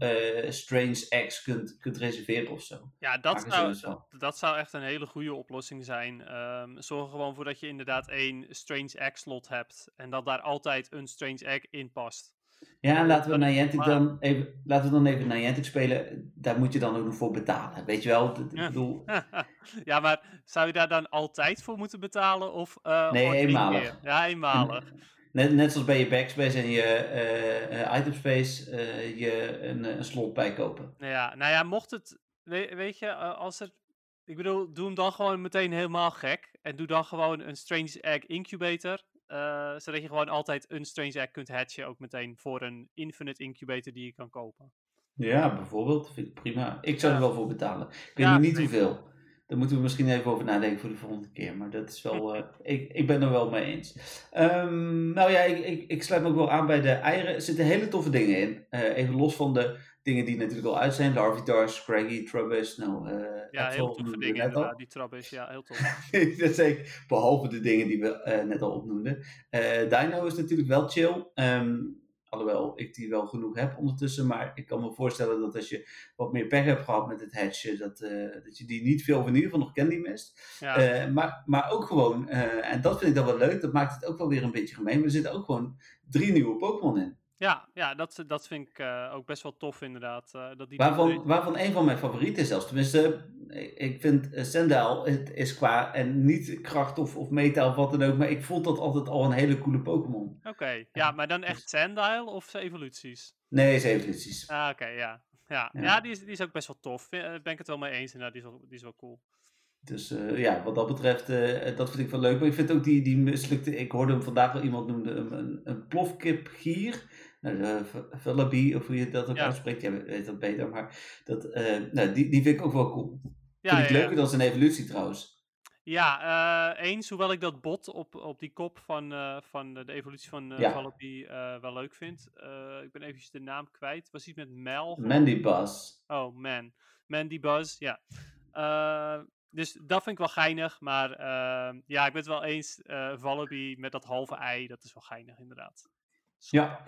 Strange X kunt, kunt reserveren of zo. Ja, dat zou, dat zou echt een hele goede oplossing zijn. Ehm, zorg er gewoon voor dat je inderdaad één Strange Egg slot hebt. En dat daar altijd een Strange Egg in past. Ja, en laten we Niantic maar- dan even, laten we dan even Niantic spelen. Daar moet je dan ook nog voor betalen. Weet je wel? Ik Ja. bedoel, ja, maar zou je daar dan altijd voor moeten betalen? Of, eh, Nee, eenmalig. keer? Ja, eenmalig. net, net zoals bij je backspace en je eh eh, itemspace je een, een slot bijkopen. Nou ja, nou ja, mocht het, we- weet je, als er, ik bedoel, doe hem dan gewoon meteen helemaal gek. En doe dan gewoon een Strange Egg Incubator. Eh, zodat je gewoon altijd een Strange Egg kunt hatchen, ook meteen voor een Infinite Incubator die je kan kopen. Ja, bijvoorbeeld. Vind ik prima. Ik zou er wel voor betalen. Ik weet Ja, niet hoeveel. Daar moeten we misschien even over nadenken voor de volgende keer. Maar dat is wel. eh, ik, ik ben er wel mee eens. Ehm, nou ja, ik, ik, ik sluit me ook wel aan bij de eieren. Er zitten hele toffe dingen in. Eh, even los van de dingen die natuurlijk al uit zijn. Larvae Dars, Scraggy, Trubbish. Nou, eh, Ja, heel toffe dingen inderdaad. Die trap is, ja, heel tof. dat zeker. Behalve de dingen die we net al opnoemden. Dino is natuurlijk wel chill. Ehm, alhoewel ik die wel genoeg heb ondertussen. Maar ik kan me voorstellen dat als je wat meer pech hebt gehad met het hatchen. Dat, eh, dat je die niet veel, of in ieder geval nog candy mist. Ja, Eh, maar, maar ook gewoon, eh, en dat vind ik dan wel leuk. Dat maakt het ook wel weer een beetje gemeen. Maar er zitten ook gewoon drie nieuwe Pokémon in. Ja, ja dat, dat vind ik eh, ook best wel tof inderdaad. eh, dat die Waarvan, waarvan een van mijn favorieten is zelfs. Tenminste, ik- vind Sandile, het is qua, en niet kracht of, of meta of wat dan ook, maar ik vond dat altijd al een hele coole Pokémon. Oké, ja, maar dan echt Sandile of zijn evoluties? Nee, is evoluties. Ah, oké, ja. Ja, Ja. ja. die, is, die is ook best wel tof. Eh, ben ik het wel mee eens inderdaad. Die is wel, die is wel cool. Dus eh, ja, wat dat betreft, eh, dat vind ik wel leuk. Maar ik vind ook die, die mislukte, ik hoorde hem vandaag wel iemand noemde, een, een plofkipgier. Nou, Vullaby, of hoe je dat ook Ja. uitspreekt, jij weet dat beter. Maar dat, eh, nou, die, die vind ik ook wel cool. Ja, vind ik leuker dan zijn evolutie trouwens. Ja, eh, eens, hoewel ik dat bot op, op die kop van, eh, van de evolutie van eh Ja. Vullaby, eh, wel leuk vind. Eh, ik ben eventjes de naam kwijt. Was iets met Mel? Mandy Buzz. Oh, man. Mandy Buzz, ja. Eh, dus dat vind ik wel geinig. Maar eh, ja, ik ben het wel eens. eh Vullaby met dat halve ei, dat is wel geinig inderdaad. Ja.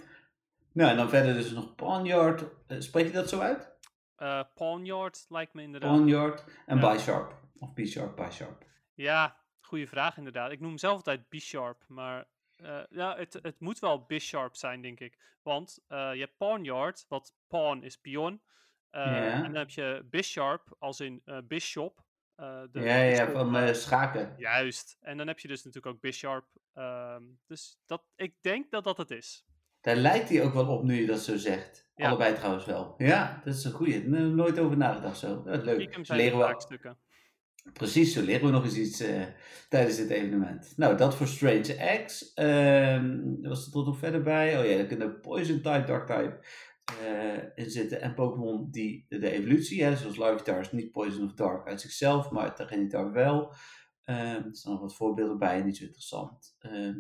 Nou, en dan verder dus nog Ponyard. Eh, spreek je dat zo uit? Eh Ponyard lijkt me inderdaad. Ponyard en Ja. Bisharp. Of B-Sharp, Bisharp. Ja, goede vraag inderdaad. Ik noem hem zelf altijd B-Sharp, maar eh, ja, het, het moet wel B-Sharp zijn, denk ik. Want je hebt Pawnyard, wat pawn is pion. En dan heb je Bisharp, als in Bishop. de ja, ja, bishop, van schaken. Juist. En dan heb je dus natuurlijk ook Bisharp. ehm, dus dat, ik denk dat dat het is. Daar lijkt hij ook wel op nu je dat zo zegt. Ja. Allebei trouwens wel. Ja, dat is een goeie. No- Nooit over nagedacht zo. Dat is leuk. Zo er leren we, precies, zo leren we nog eens iets eh, tijdens dit evenement. Nou, dat voor Strange X. Ehm was er tot nog verder bij? Oh ja, daar kunnen Poison type, Dark type eh, in zitten. En Pokémon die de evolutie, hè, zoals Larvitar is niet Poison of Dark uit zichzelf, maar Tyranitar wel. Ehm er staan nog wat voorbeelden bij, niet zo interessant. Ehm,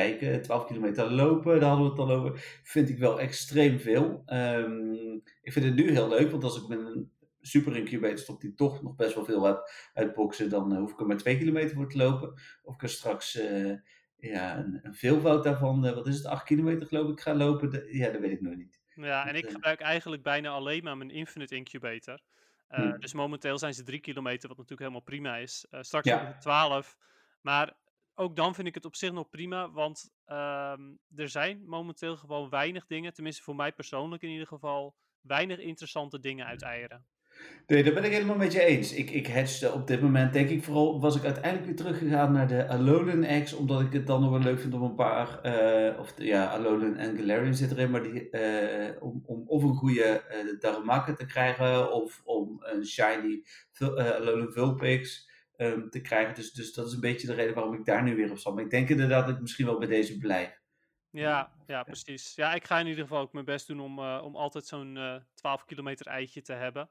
kijken, 12 kilometer lopen, daar hadden we het al over. Vind ik wel extreem veel. Ehm, ik vind het nu heel leuk, want als ik met een super incubator stop die toch nog best wel veel heb uitboksen, dan eh, hoef ik er maar 2 kilometer voor te lopen. Of ik er straks eh, ja, een, een veelvoud daarvan, eh, wat is het, 8 kilometer geloof ik, ga lopen. De- ja, dat weet ik nog niet. Ja, en ik gebruik eigenlijk bijna alleen maar mijn Infinite Incubator. Hmm. Dus momenteel zijn ze 3 kilometer, wat natuurlijk helemaal prima is. Eh, straks Ja. worden het 12. Maar ook dan vind ik het op zich nog prima, want ehm, er zijn momenteel gewoon weinig dingen, tenminste voor mij persoonlijk in ieder geval, weinig interessante dingen uit eieren. Nee, daar ben ik helemaal met je eens. Ik, ik hatchte op dit moment, denk ik, vooral was ik uiteindelijk weer teruggegaan naar de Alolan X, omdat ik het dan nog wel leuk vind om een paar, eh, of ja, Alolan en Galarian zit erin, maar die, eh, om, om of een goede Darumaka te krijgen, of om een shiny Alolan Vulpix ehm, te krijgen. Dus, dus dat is een beetje de reden waarom ik daar nu weer op zat. Maar ik denk inderdaad dat ik misschien wel bij deze blijf. Ja, ja, precies. Ja, ik ga in ieder geval ook mijn best doen om, eh, om altijd zo'n eh 12 kilometer eitje te hebben.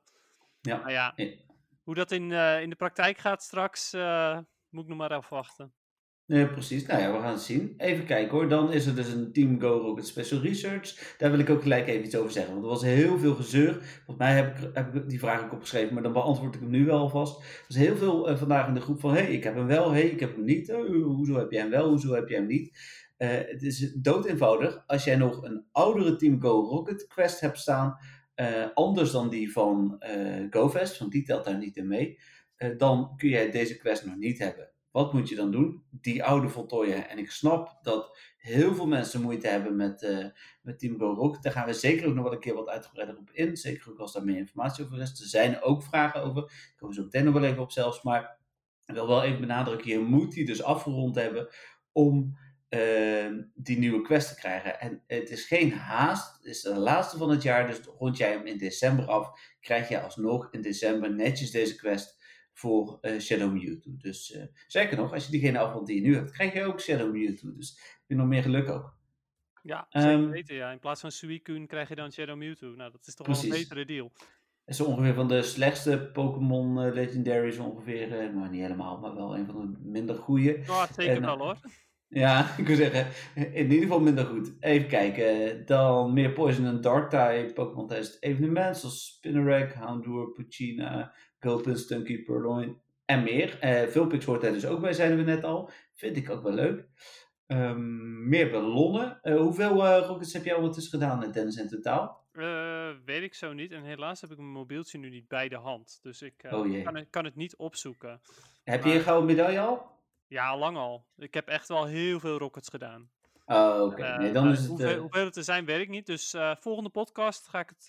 Ja. Maar ja, hoe dat in, eh, in de praktijk gaat straks, moet ik nog maar afwachten. Nee, precies. Nou ja, we gaan het zien. Even kijken hoor. Dan is er dus een Team Go Rocket Special Research. Daar wil ik ook gelijk even iets over zeggen. Want er was heel veel gezeur. Volgens mij heb ik, heb die vraag ook opgeschreven, maar dan beantwoord ik hem nu wel alvast. Er was heel veel eh, vandaag in de groep van: hé, hey, ik heb hem wel, hé, hey, ik heb hem niet. Oh, hoezo heb jij hem wel, hoezo heb jij hem niet? Eh, het is dood eenvoudig. Als jij nog een oudere Team Go Rocket quest hebt staan, eh, anders dan die van eh GoFest, want die telt daar niet in mee, eh, dan kun jij deze quest nog niet hebben. Wat moet je dan doen? Die oude voltooien. En ik snap dat heel veel mensen moeite hebben met, eh met Team Go Rocket. Daar gaan we zeker ook nog wel een keer wat uitgebreider op in. Zeker ook als daar meer informatie over is. Er zijn ook vragen over. Ik kom zo meteen nog wel even op zelfs. Maar ik wil wel even benadrukken. Je moet die dus afgerond hebben om eh, die nieuwe quest te krijgen. En het is geen haast. Het is de laatste van het jaar. Dus rond jij hem in december af. Krijg je alsnog in december netjes deze quest voor eh, Shadow Mewtwo. Dus eh, zeker nog, als je diegene afrondt die je nu hebt, krijg je ook Shadow Mewtwo. Dus heb je nog meer geluk ook. Ja, zeker Ehm, weten, ja. In plaats van Suicune krijg je dan Shadow Mewtwo. Nou, dat is toch wel een betere deal. Het is ongeveer van de slechtste Pokémon eh, Legendaries ongeveer. maar niet helemaal, maar wel een van de minder goede. Ja, zeker En, wel hoor. Ja, ik wil zeggen, in ieder geval minder goed. Even kijken, dan meer Poison en Dark type Pokémon tijdens het evenement, zoals Spinarak, Houndour, Pochina, Gulpin, Stunky, Purloin en meer. Eh Vulpix hoort er dus ook bij, zeiden we net al. Vind ik ook wel leuk. Ehm, meer ballonnen. Eh, hoeveel eh rockets heb jij ondertussen gedaan, Dennis, in totaal? Eh, weet ik zo niet. En helaas heb ik mijn mobieltje nu niet bij de hand. Dus ik Oh kan, het, kan het niet opzoeken. Heb je een gouden medaille al? Ja, lang al. Ik heb echt wel heel veel rockets gedaan. Oh, oké. Eh, nee, dan maar is het... hoeveel, eh, hoeveel het er zijn, weet ik niet. Dus eh, volgende podcast ga ik het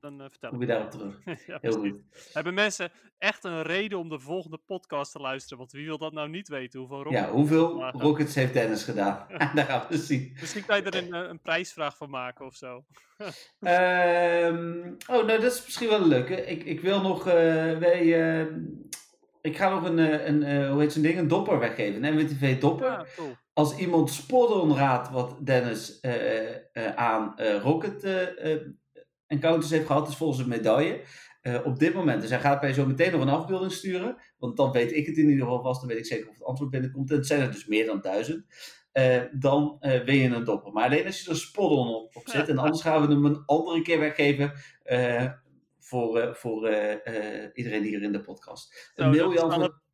dan vertellen. kom je daarop terug. ja, Heel goed. Hebben mensen echt een reden om de volgende podcast te luisteren? Want wie wil dat nou niet weten? Hoeveel rockets? Ja, hoeveel Lager. rockets heeft Dennis gedaan? Daar gaan we zien. Misschien kan je er een, een prijsvraag van maken of zo. Ehm, oh, nou, dat is misschien wel leuk. hè. Ik, ik wil nog. wij, ehm, ik ga nog een, eh, een eh, hoe heet zo'n ding? Een dopper weggeven. Een MWTV dopper. Ja, cool. Als iemand spot-on raadt wat Dennis eh, aan eh, Rocket encounters heeft gehad, is volgens een medaille. Op dit moment. Dus hij gaat mij zo meteen nog een afbeelding sturen. Want dan weet ik het in ieder geval vast. Dan weet ik zeker of het antwoord binnenkomt. En het zijn er dus meer dan duizend. Dan win je een dopper. Maar alleen als je er spot-on op, op zit. En anders gaan we hem een andere keer weggeven. Voor eh, voor eh, eh, iedereen hier in de podcast. Zo, Een je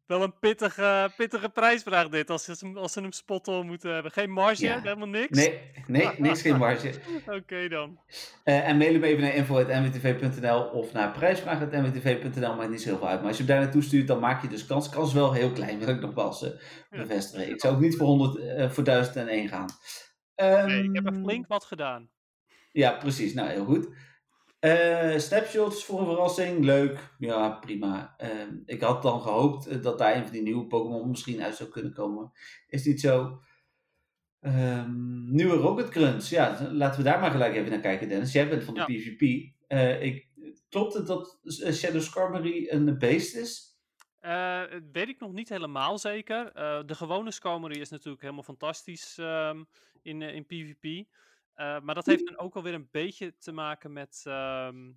wel een, pittige, pittige prijsvraag dit. Als ze, hem- als ze hem moeten hebben. Geen marge, Ja. helemaal niks? Nee, nee, niks geen marge. Oké dan. En mail hem even naar info.mwtv.nl of naar prijsvraag.mwtv.nl, maakt niet zo heel veel uit. Maar als je hem daar naartoe stuurt, dan maak je dus kans. Kans wel heel klein, wil ik nog wel bevestigen. Ik zou ook niet voor, 100, eh, voor 1001 gaan. Nee, ik heb er Ehm, flink wat gedaan. Ja, precies. Nou, heel goed. Eh, snapshots voor een verrassing, leuk. Ja, prima. Ehm, ik had dan gehoopt eh, dat daar een van die nieuwe Pokémon misschien uit zou kunnen komen. Is niet zo. Ehm, nieuwe Rocket Crunch. Ja, laten we daar maar gelijk even naar kijken, Dennis. Jij bent van de Ja. PvP. Eh, ik, klopt het dat Shadow Skarmory een beest is? Weet ik nog niet helemaal zeker. De gewone Skarmory is natuurlijk helemaal fantastisch ehm, in, in PvP. Eh, maar dat heeft dan ook alweer een beetje te maken met, ehm,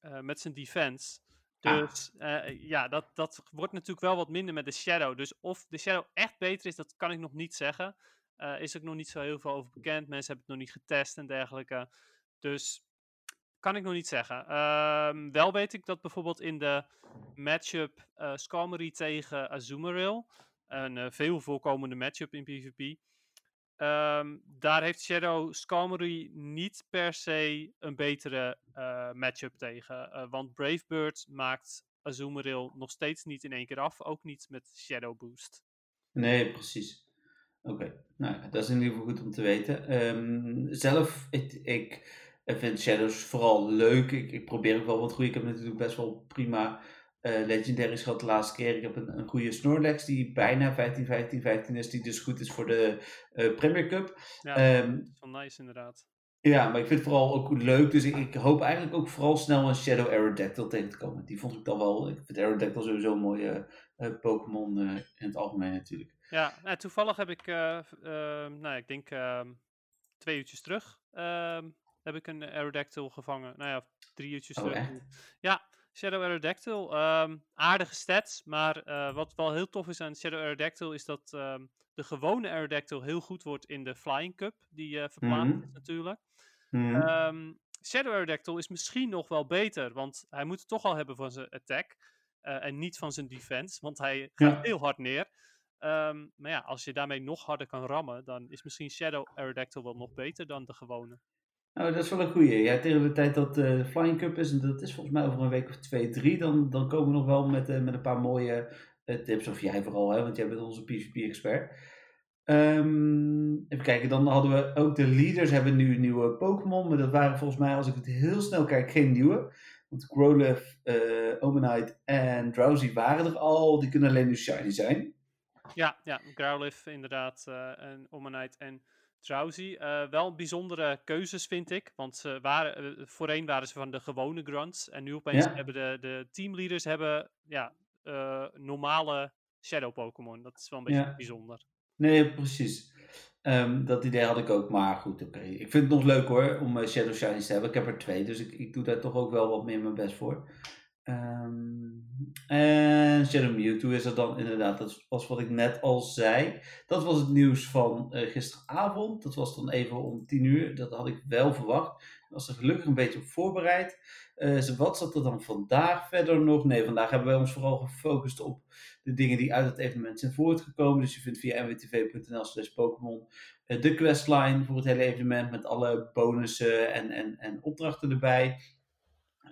eh, met zijn defense. Ah. Dus eh, ja, dat, dat wordt natuurlijk wel wat minder met de Shadow. Dus of de Shadow echt beter is, dat kan ik nog niet zeggen. Is ook nog niet zo heel veel over bekend. Mensen hebben het nog niet getest en dergelijke. Dus kan ik nog niet zeggen. Ehm, wel weet ik dat bijvoorbeeld in de matchup eh Skarmory tegen Azumarill, een veel voorkomende matchup in PvP, ehm, daar heeft Shadow Skarmory niet per se een betere eh, matchup tegen. Eh, want Brave Bird maakt Azumarill nog steeds niet in één keer af, ook niet met Shadow Boost. Nee, precies. Oké, nou dat is in ieder geval goed om te weten. Ehm, zelf, ik, ik vind Shadows vooral leuk. Ik, ik probeer ook wel wat goede. Ik heb natuurlijk best wel prima eh legendaries gehad de laatste keer. Ik heb een, een goede Snorlax die bijna 15, 15, 15 is. Die dus goed is voor de eh, Premier Cup. Ja, Ehm, wel nice inderdaad. ja, maar ik vind het vooral ook leuk. Dus ik, ik hoop eigenlijk ook vooral snel een Shadow Aerodactyl tegen te komen. Die vond ik dan wel. Ik vind Aerodactyl sowieso een mooie eh, Pokémon in het algemeen natuurlijk. Ja, nou, toevallig heb ik, nou, ik denk ehm, twee uurtjes terug, ehm, heb ik een Aerodactyl gevangen. Nou ja, drie uurtjes Oh, terug. echt? Ja, Shadow Aerodactyl. ehm, aardige stats, maar eh, wat wel heel tof is aan Shadow Aerodactyl is dat ehm, de gewone Aerodactyl heel goed wordt in de Flying Cup, die eh verplaatst Mhm. is natuurlijk. Mhm. Ehm, Shadow Aerodactyl is misschien nog wel beter, want hij moet het toch al hebben van zijn attack eh, en niet van zijn defense, want hij gaat Ja. heel hard neer. Maar ja, als je daarmee nog harder kan rammen, dan is misschien Shadow Aerodactyl wel nog beter dan de gewone. Nou, dat is wel een goeie. Ja, tegen de tijd dat eh, de Flying Cup is, en dat is volgens mij over een week of twee, drie, dan, dan komen we nog wel met, eh, met een paar mooie eh, tips. Of jij vooral, hè, want jij bent onze PvP-expert. Ehm, even kijken, dan hadden we ook de leaders hebben nu nieuwe Pokémon. Maar dat waren volgens mij, als ik het heel snel kijk, geen nieuwe. Want Growlithe, Omanite en Drowsy waren er al. Die kunnen alleen nu shiny zijn. Ja, ja Growlithe inderdaad, en Omanite en Drowsy. Eh, wel bijzondere keuzes vind ik, want ze waren, eh, voorheen waren ze van de gewone grunts. En nu opeens Ja. hebben de, de teamleaders hebben, ja, eh, normale Shadow Pokémon. Dat is wel een beetje Ja. bijzonder. Nee, precies. Ehm, dat idee had ik ook, maar goed, oké. Ik vind het nog leuk hoor, om uh, Shadow Shinies te hebben. Ik heb er twee, dus ik, ik doe daar toch ook wel wat meer mijn best voor. Um, en Shadow Mewtwo is er dan inderdaad, dat was wat ik net al zei. Dat was het nieuws van uh, gisteravond. Dat was dan even om tien uur. Dat had ik wel verwacht. Ik was er gelukkig een beetje op voorbereid. Uh, wat zat er dan vandaag verder nog? Nee, vandaag hebben wij ons vooral gefocust op de dingen die uit het evenement zijn voortgekomen. Dus je vindt via nwtv.nl slash Pokémon uh, de questline voor het hele evenement met alle bonussen en, en, en opdrachten erbij.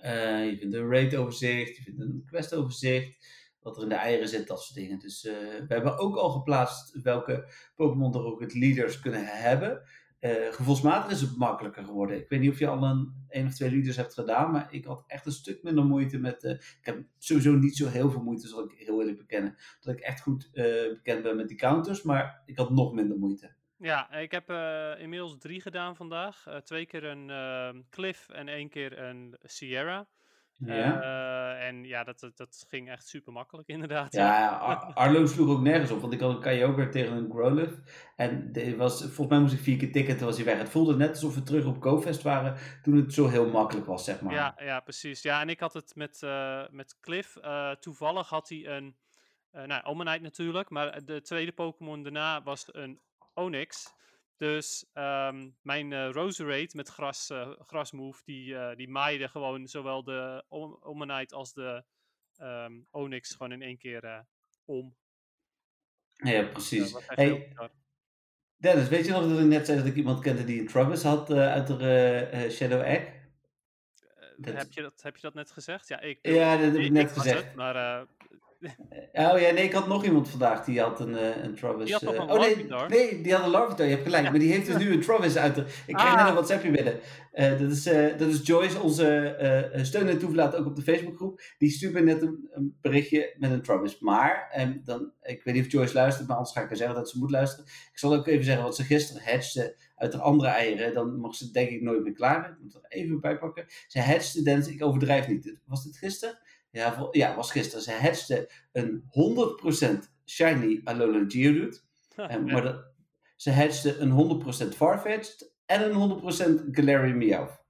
Uh, je vindt een raid-overzicht, je vindt een quest-overzicht, wat er in de eieren zit, dat soort dingen. Dus uh, we hebben ook al geplaatst welke Pokémon er ook het leaders kunnen hebben. Uh, gevoelsmatig is het makkelijker geworden. Ik weet niet of je al een, een of twee leaders hebt gedaan, maar ik had echt een stuk minder moeite met. ik heb sowieso niet zo heel veel moeite, zal ik heel eerlijk bekennen. Dat ik echt goed bekend ben met die counters, maar ik had nog minder moeite. Ja, ik heb uh, inmiddels drie gedaan vandaag. Uh, twee keer een uh, Cliff en één keer een Sierra. Ja. en ja, dat, dat, ging echt super makkelijk inderdaad. Ja, ja. Ar Arlo sloeg ook nergens op, want ik had een Kyogre tegen een Growlithe. En de, was, volgens mij moest ik vier keer tikken, toen was hij weg. Het voelde net alsof we terug op GoFest waren, toen het zo heel makkelijk was, zeg maar. Ja, ja precies. Ja, en ik had het met, met Cliff. toevallig had hij een, nou, Omanite natuurlijk, maar de tweede Pokémon daarna was een Onyx. Dus um, mijn uh, Roserade met gras, uh, grasmove, die, uh, die maaide gewoon zowel de Omanite als de um, Onyx gewoon in één keer om. Ja, precies. hey, Dennis, weet je nog dat ik net zei dat ik iemand kende die een Travis had uit de Shadow Egg? Dat... Heb, je dat, heb je dat net gezegd? Ja, ik, ja dat heb ik net gezegd. Het, maar Oh ja, nee, ik had nog iemand vandaag die had een, uh, een Travis. Die had nog een uh, oh, nee, nee, die had een Larvitar, je hebt gelijk. Ja. Maar die heeft dus nu een Travis uit de... Ik krijg ah. net een WhatsAppje binnen. Uh, dat, is, dat is Joyce, onze steun en toeverlaat ook op de Facebookgroep. Die stuurt me net een, een berichtje met een Travis. Maar, um, dan, ik weet niet of Joyce luistert, maar anders ga ik haar zeggen dat ze moet luisteren. Ik zal ook even zeggen wat ze gisteren hatchte uit de andere eieren. Dan mag ze denk ik nooit meer klaar. Ik moet er even bij pakken. Ze hatchte, ik overdrijf niet. Was dit gisteren? Ja, ja, was gisteren. Ze hatchte een 100% shiny Alolan Geodude. en, maar dat, ze hatchte een 100% Farfetch'd en een 100% Galarian Meowth.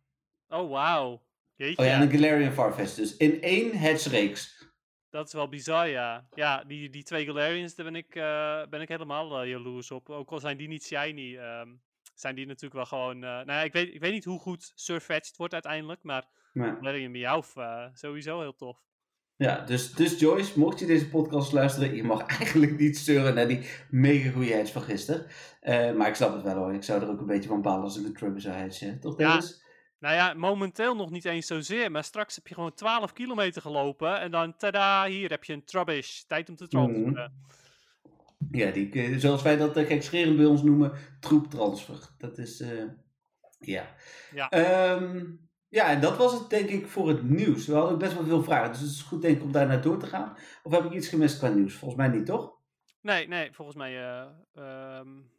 Oh, wauw. Oh ja, en een Galarian Farfetch dus. In één hatchreeks. Dat is wel bizar, ja. Ja, die, die twee Galarians, daar ben ik, uh, ben ik helemaal uh, jaloers op. Ook al zijn die niet shiny, um, zijn die natuurlijk wel gewoon... Uh, nou ja, ik weet, ik weet niet hoe goed Surfetched wordt uiteindelijk, maar ja. Galarian Meowth sowieso heel tof. Ja, dus, dus Joyce, mocht je deze podcast luisteren, je mag eigenlijk niet sturen naar die mega goede hedge van gisteren. Uh, maar ik snap het wel hoor, ik zou er ook een beetje van balen als ik een Trubber zou hedgen. Toch Dennis? Ja. Nou ja, momenteel nog niet eens zozeer, maar straks heb je gewoon 12 kilometer gelopen en dan, tada, hier heb je een Trubbish, tijd om te transferen. Mm. Ja, die, eh, zoals wij dat uh, gekscherend bij ons noemen, troeptransfer. Dat is, uh, ja. Ja. Um, ja, en dat was het denk ik voor het nieuws. We hadden best wel veel vragen, dus het is goed denk ik om daar naar door te gaan. Of heb ik iets gemist qua nieuws? Volgens mij niet, toch? Nee, nee, volgens mij uh, um,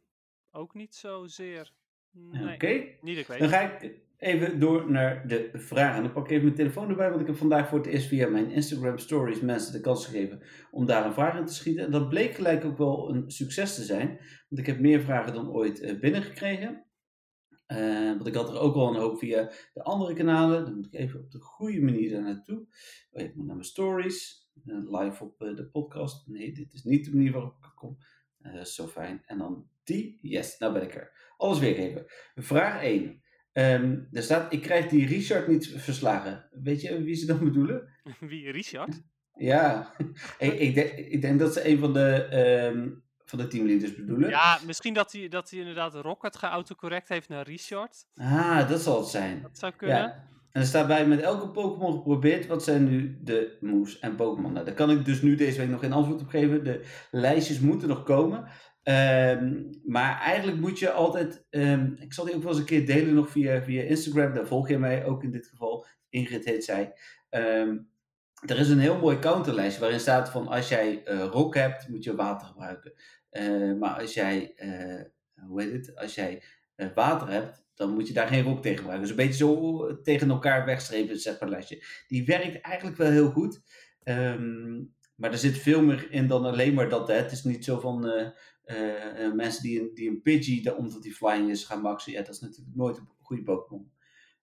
ook niet zozeer. Nee, Oké, niet ik weet. Dan ga ik even door naar de vragen. Dan pak ik even mijn telefoon erbij, want ik heb vandaag voor het eerst via mijn Instagram stories mensen de kans gegeven om daar een vraag in te schieten. En dat bleek gelijk ook wel een succes te zijn, want ik heb meer vragen dan ooit uh, binnengekregen. Uh, want ik had er ook al een hoop via de andere kanalen. Dan moet ik even op de goede manier daar naartoe. Oh, ik moet naar mijn stories. Uh, live op uh, de podcast. Nee, dit is niet de manier waarop ik kom. zo fijn. En dan die. Yes, nou ben ik er. Alles weergeven. Vraag 1. Um, ehm, er staat, ik krijg die Richard niet verslagen. Weet je wie ze dan bedoelen? Wie, Richard? Ja, ik, ik, denk, ik, denk, dat ze een van de um, van de teamleaders bedoelen. Ja, misschien dat hij, dat hij inderdaad Rocket geautocorrect heeft naar Richard. Ah, dat zal het zijn. Dat zou kunnen. Ja. En er staat bij met elke Pokémon geprobeerd. Wat zijn nu de moves en Pokémon? Nou, daar kan ik dus nu deze week nog geen antwoord op geven. De lijstjes moeten nog komen. Um, maar eigenlijk moet je altijd. Um, ik zal die ook wel eens een keer delen nog via, via Instagram. Daar volg je mij ook in dit geval. Ingrid heet zij. Um, er is een heel mooi counterlijst waarin staat van als jij uh, rock hebt, moet je water gebruiken. Uh, maar als jij, uh, hoe heet het, als jij water hebt, dan moet je daar geen rock tegen gebruiken. Dus een beetje zo tegen elkaar wegstrepen, zeg maar, lijstje. Die werkt eigenlijk wel heel goed. Um, maar er zit veel meer in dan alleen maar dat. Hè. Het is niet zo van, eh, mensen die een, die een Pidgey, omdat die flying is, gaan maxen. Ja, dat is natuurlijk nooit een goede Pokémon.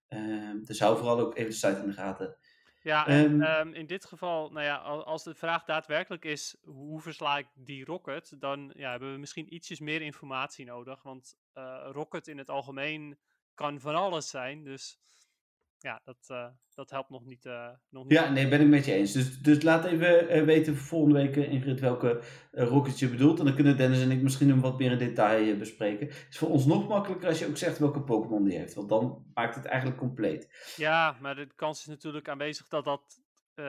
Ehm, dus hou vooral ook even de site in de gaten. Ja, en um, in dit geval, nou ja, als de vraag daadwerkelijk is hoe versla ik die Rocket, dan ja, hebben we misschien ietsjes meer informatie nodig. Want uh, Rocket in het algemeen kan van alles zijn. Dus ja, dat, uh, dat helpt nog niet, uh, nog niet. Ja, nee, ben ik met je eens. Dus, dus laat even uh, weten volgende week, Ingrid, welke rockets je bedoelt. En dan kunnen Dennis en ik misschien hem wat meer in detail bespreken. Het is voor ons nog makkelijker als je ook zegt welke Pokémon die heeft. Want dan maakt het eigenlijk compleet. Ja, maar de kans is natuurlijk aanwezig dat dat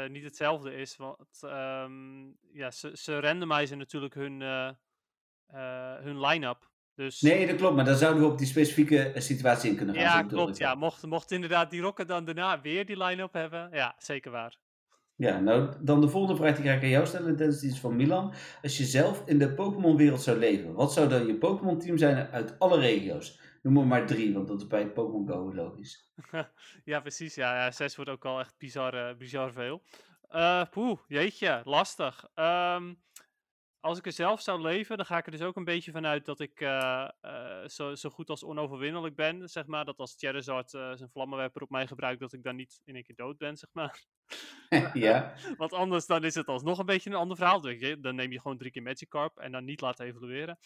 niet hetzelfde is. Want um, ja, ze, ze randomizen natuurlijk hun, hun line-up. Dus... Nee, dat klopt, maar dan zouden we op die specifieke eh, situatie in kunnen gaan. Ja, klopt. Ja. Mocht, mocht inderdaad die Rocket dan daarna weer die line-up hebben, ja, zeker waar. Ja, nou, dan de volgende vraag die ga ik aan jou stellen, die is van Milan. Als je zelf in de Pokémon-wereld zou leven, wat zou dan je Pokémon-team zijn uit alle regio's? Noem er maar drie, want dat is bij Pokémon Go logisch. ja, precies. Ja, ja, zes wordt ook al echt bizar, uh, bizar veel. Uh, poeh, jeetje, lastig. Um, als ik er zelf zou leven, dan ga ik er dus ook een beetje vanuit dat ik uh, uh, zo, zo, goed als onoverwinnelijk ben. Zeg maar, dat als Charizard uh, zijn vlammenwerper op mij gebruikt, dat ik dan niet in één keer dood ben, zeg maar. ja. Want anders dan is het alsnog een beetje een ander verhaal. Dan neem je gewoon drie keer Magikarp en dan niet laten evolueren.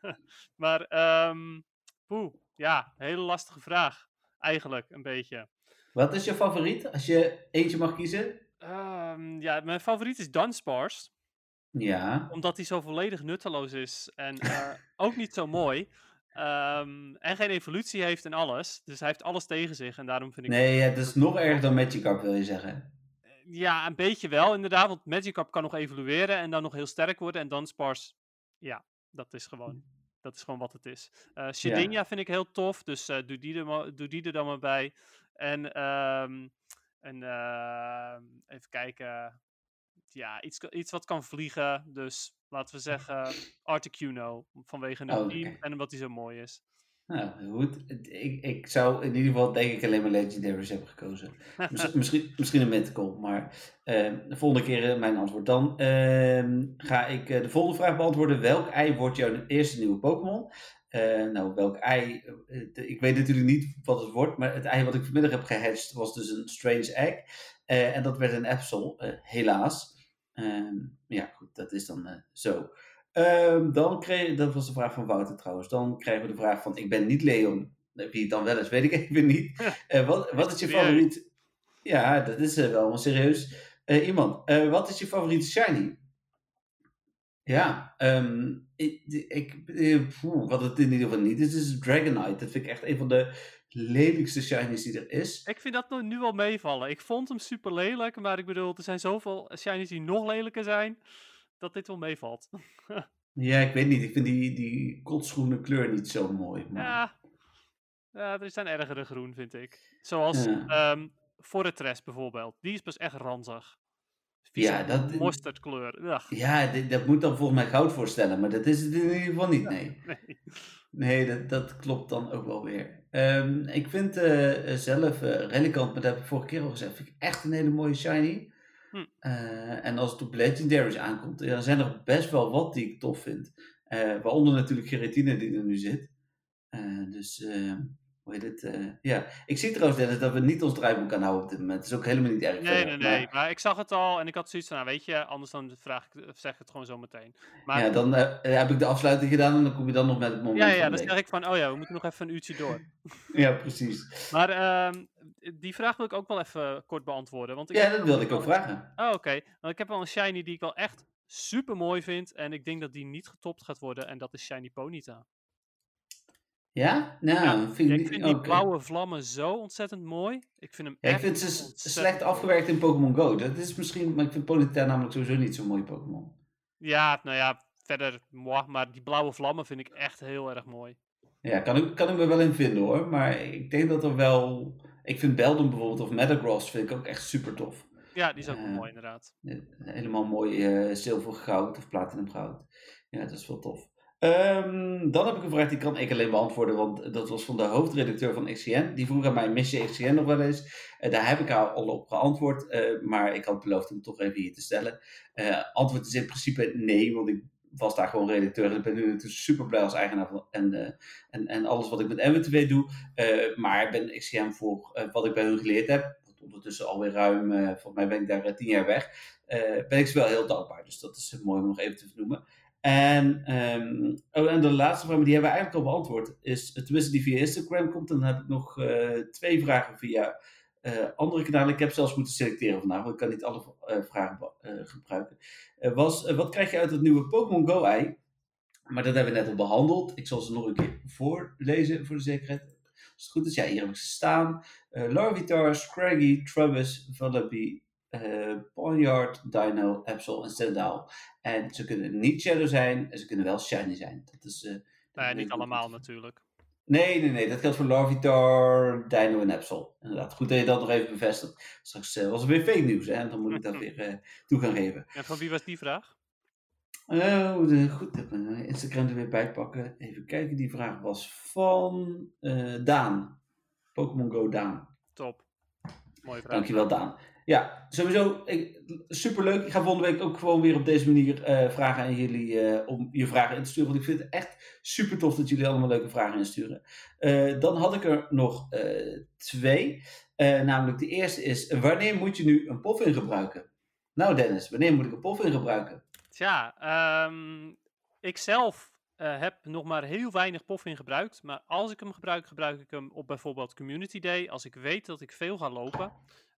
maar, um, poeh, ja, hele lastige vraag. Eigenlijk, een beetje. Wat is je favoriet, als je eentje mag kiezen? Um, ja, mijn favoriet is Dunsparce. Ja. Omdat hij zo volledig nutteloos is en uh, ook niet zo mooi. Um, en geen evolutie heeft en alles. Dus hij heeft alles tegen zich en daarom vind ik... Nee, ja, dat is nog erger dan Magikarp wil je zeggen. Ja, een beetje wel inderdaad. Want Magikarp kan nog evolueren en dan nog heel sterk worden. En dan Spars, ja, dat is gewoon, dat is gewoon wat het is. Uh, Shedinja ja. vind ik heel tof, dus uh, doe, die er, doe die er dan maar bij. En, um, en uh, even kijken ja, iets, iets wat kan vliegen. Dus laten we zeggen Articuno. Vanwege een oh, team en omdat hij zo mooi is. Nou, goed. Ik, ik zou in ieder geval denk ik alleen maar Legendaries hebben gekozen. misschien, misschien een Mythical, maar uh, de volgende keer mijn antwoord. Dan uh, ga ik uh, de volgende vraag beantwoorden. Welk ei wordt jouw eerste nieuwe Pokémon? nou, welk ei? ik weet natuurlijk niet wat het wordt, maar het ei wat ik vanmiddag heb gehatcht was dus een Strange Egg. en dat werd een Absol, helaas. Um, ja, goed, dat is dan uh, zo. Um, dan kreeg, dat was de vraag van Wouter trouwens. Dan krijgen we de vraag van, ik ben niet Leon. Wie het dan wel is, weet ik even niet. Uh, wat, wat is je favoriet? Ja, dat is uh, wel een serieus iemand. wat is je favoriete shiny? Ja, um, ik, ik, wat het in ieder geval niet is, is Dragonite. Dat vind ik echt een van de lelijkste shinies die er is. Ik vind dat nu wel meevallen. Ik vond hem super lelijk, maar ik bedoel, er zijn zoveel shinies die nog lelijker zijn, dat dit wel meevalt. ja, ik weet niet. Ik vind die, die kotsgroene kleur niet zo mooi. Maar... Ja. ja, er zijn ergere groen, vind ik. Zoals ja. um, Fortress bijvoorbeeld. Die is pas echt ranzig. Ja, dat... Mosterdkleur. Ja, dit, dat moet dan volgens mij goud voorstellen, maar dat is het in ieder geval niet, nee. nee. Nee, dat, dat klopt dan ook wel weer. Um, ik vind uh, zelf uh, Relicant, maar dat heb ik vorige keer al gezegd, vind ik echt een hele mooie shiny. Hm. Uh, en als het op Legendaries aankomt, dan zijn er best wel wat die ik tof vind. waaronder natuurlijk Geretine die er nu zit. dus ehm, het? Uh, ja, ik zie trouwens Dennis, dat we niet ons draaiboek aan houden op dit moment. Dat is ook helemaal niet erg. Nee, nee, nee. Maar... ik zag het al en ik had zoiets van, nou weet je, anders dan vraag ik, zeg ik het gewoon zo meteen. Maar... Ja, dan uh, heb ik de afsluiting gedaan en dan kom je dan nog met het moment Ja, ja, dan zeg ik van, oh ja, we moeten nog even een uurtje door. ja, precies. Maar uh, die vraag wil ik ook wel even kort beantwoorden. Want ik ja, dat wilde ik ook vragen. Oh, oké. Okay. Want ik heb wel een shiny die ik wel echt super mooi vind en ik denk dat die niet getopt gaat worden en dat is Shiny Ponyta. Ja? Nou, ja, vind ik, ik vind die blauwe vlammen zo ontzettend mooi. Ik vind hem ja, Ik vind ze slecht afgewerkt in Pokémon Go. Dat is misschien, maar ik vind Ponyta namelijk sowieso niet zo'n mooi Pokémon. Ja, nou ja, verder, moi, maar die blauwe vlammen vind ik echt heel erg mooi. Ja, kan ik, kan ik me wel in vinden hoor. Maar ik denk dat er wel... Ik vind Beldum bijvoorbeeld of Metagross vind ik ook echt super tof. Ja, die is ook uh, mooi inderdaad. Helemaal mooi uh, zilver goud of platinum goud. Ja, dat is wel tof. Um, dan heb ik een vraag die kan ik alleen beantwoorden, want dat was van de hoofdredacteur van XCN. Die vroeg aan mij, mis je XCN nog wel eens? Uh, daar heb ik al op geantwoord, uh, maar ik had beloofd hem toch even hier te stellen. Uh, antwoord is in principe nee, want ik was daar gewoon redacteur. Ik ben nu natuurlijk super blij als eigenaar en, en, en alles wat ik met MWTW doe. Maar ik ben XCM voor wat ik bij hun geleerd heb. Ondertussen alweer ruim, volgens mij ben ik daar tien jaar weg. ben ik ze wel heel dankbaar. Dus dat is mooi om nog even te vernoemen. En, um, oh, en de laatste vraag, maar die hebben we eigenlijk al beantwoord. Is, tenminste die via Instagram komt. Dan heb ik nog twee vragen via uh, andere kanalen. Ik heb zelfs moeten selecteren vandaag, want ik kan niet alle uh, vragen gebruiken. was, wat krijg je uit het nieuwe Pokémon Go-ei? Maar dat hebben we net al behandeld. Ik zal ze nog een keer voorlezen voor de zekerheid. Als het goed is, ja, hier heb ik ze staan. Larvitar, Scraggy, Travis, Vallaby, Ponyard, Dino, Absol en Stendhal. En ze kunnen niet Shadow zijn, en ze kunnen wel Shiny zijn. Dat is... nee, niet allemaal natuurlijk. Nee, nee, nee. Dat geldt voor Larvitar, Dino en Absol. Inderdaad. Goed dat je dat nog even bevestigt. Straks uh, was er weer fake nieuws, hè. Dan moet ik dat weer toe gaan geven. En van wie was die vraag? Oh, de, goed. Ik mijn Instagram er weer bij pakken. Even kijken. Die vraag was van Daan. Pokémon Go Daan. Top. Mooie vraag. Dankjewel, Daan. Ja, sowieso superleuk. Ik ga volgende week ook gewoon weer op deze manier uh, vragen aan jullie uh, om je vragen in te sturen. Want ik vind het echt super tof dat jullie allemaal leuke vragen insturen. Uh, dan had ik er nog twee. namelijk de eerste is, wanneer moet je nu een pof in gebruiken? Nou Dennis, wanneer moet ik een pof in gebruiken? Tja, um, ik zelf heb nog maar heel weinig pof in gebruikt. Maar als ik hem gebruik, gebruik ik hem op bijvoorbeeld Community Day. Als ik weet dat ik veel ga lopen.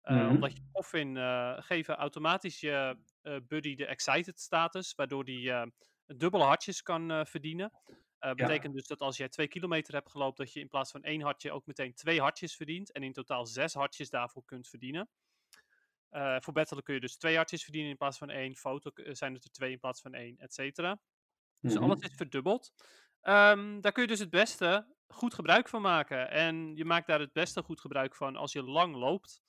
Uh, mm-hmm. Omdat je Poffin uh, geven automatisch je uh, buddy de excited status, waardoor die dubbele hartjes kan verdienen. Dat betekent dus dat als jij twee kilometer hebt gelopen, dat je in plaats van één hartje ook meteen twee hartjes verdient. En in totaal zes hartjes daarvoor kunt verdienen. voor Battle kun je dus twee hartjes verdienen in plaats van één. Foto zijn het er twee in plaats van één, et cetera. Dus mm-hmm. alles is verdubbeld. Um, daar kun je dus het beste goed gebruik van maken. En je maakt daar het beste goed gebruik van als je lang loopt.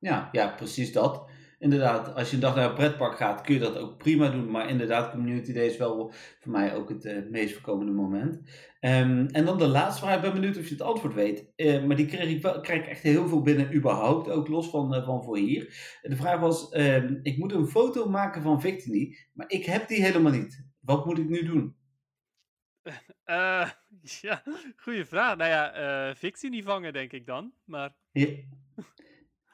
Ja, ja, precies dat. Inderdaad, als je een dag naar een pretpark gaat, kun je dat ook prima doen. Maar inderdaad, Community Day is wel voor mij ook het uh, meest voorkomende moment. Um, en dan de laatste vraag. Ik ben benieuwd of je het antwoord weet. Uh, maar die kreeg ik, wel, krijg ik echt heel veel binnen überhaupt. Ook los van, uh, van voor hier. De vraag was, uh, ik moet een foto maken van Victini. Maar ik heb die helemaal niet. Wat moet ik nu doen? ja, goede vraag. Nou ja, Victini vangen denk ik dan. Maar... Ja.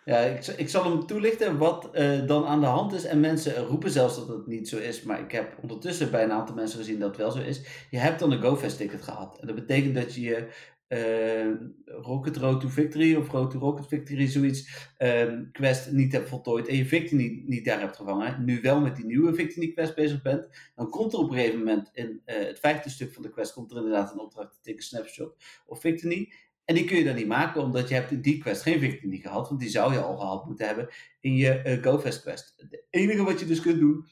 Ja, ik, ik zal hem toelichten wat uh, dan aan de hand is. En mensen roepen zelfs dat het niet zo is. Maar ik heb ondertussen bij een aantal mensen gezien dat het wel zo is. Je hebt dan een GoFest ticket gehad. En dat betekent dat je je uh, Rocket Road to Victory of Road to Rocket Victory, zoiets, uh, quest niet hebt voltooid. En je Victory niet, daar hebt gevangen. Nu wel met die nieuwe Victory quest bezig bent. Dan komt er op een gegeven moment in uh, het vijfde stuk van de quest komt er inderdaad een opdracht. Take a snapshot of Victory. En die kun je dan niet maken, omdat je hebt in die quest geen victory gehad. Want die zou je al gehad moeten hebben in je uh, GoFest quest. Het enige wat je dus kunt doen,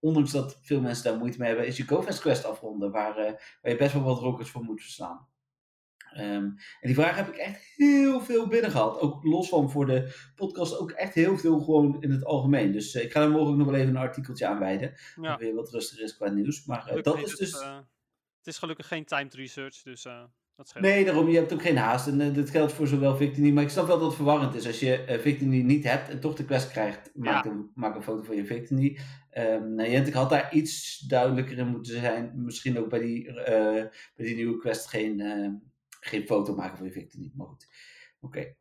ondanks dat veel mensen daar moeite mee hebben, is je GoFest quest afronden. Waar, uh, waar je best wel wat rockers voor moet verslaan. Um, en die vraag heb ik echt heel veel binnen gehad. Ook los van voor de podcast, ook echt heel veel gewoon in het algemeen. Dus uh, ik ga er morgen nog wel even een artikeltje aan wijden. Ja. Weer wat rustiger is qua nieuws. Maar dat is dus... Het, het is gelukkig geen timed research, dus... Nee, daarom, je hebt ook geen haast. En uh, dat geldt voor zowel Victini. Maar ik snap wel dat het verwarrend is. Als je uh, Victini niet hebt en toch de quest krijgt, maak, een, maak een foto van je Victini. Um, nou, Jentik had daar iets duidelijker in moeten zijn. Misschien ook bij die, uh, bij die nieuwe quest geen, geen foto maken van je Victini. Maar goed, oké. Okay.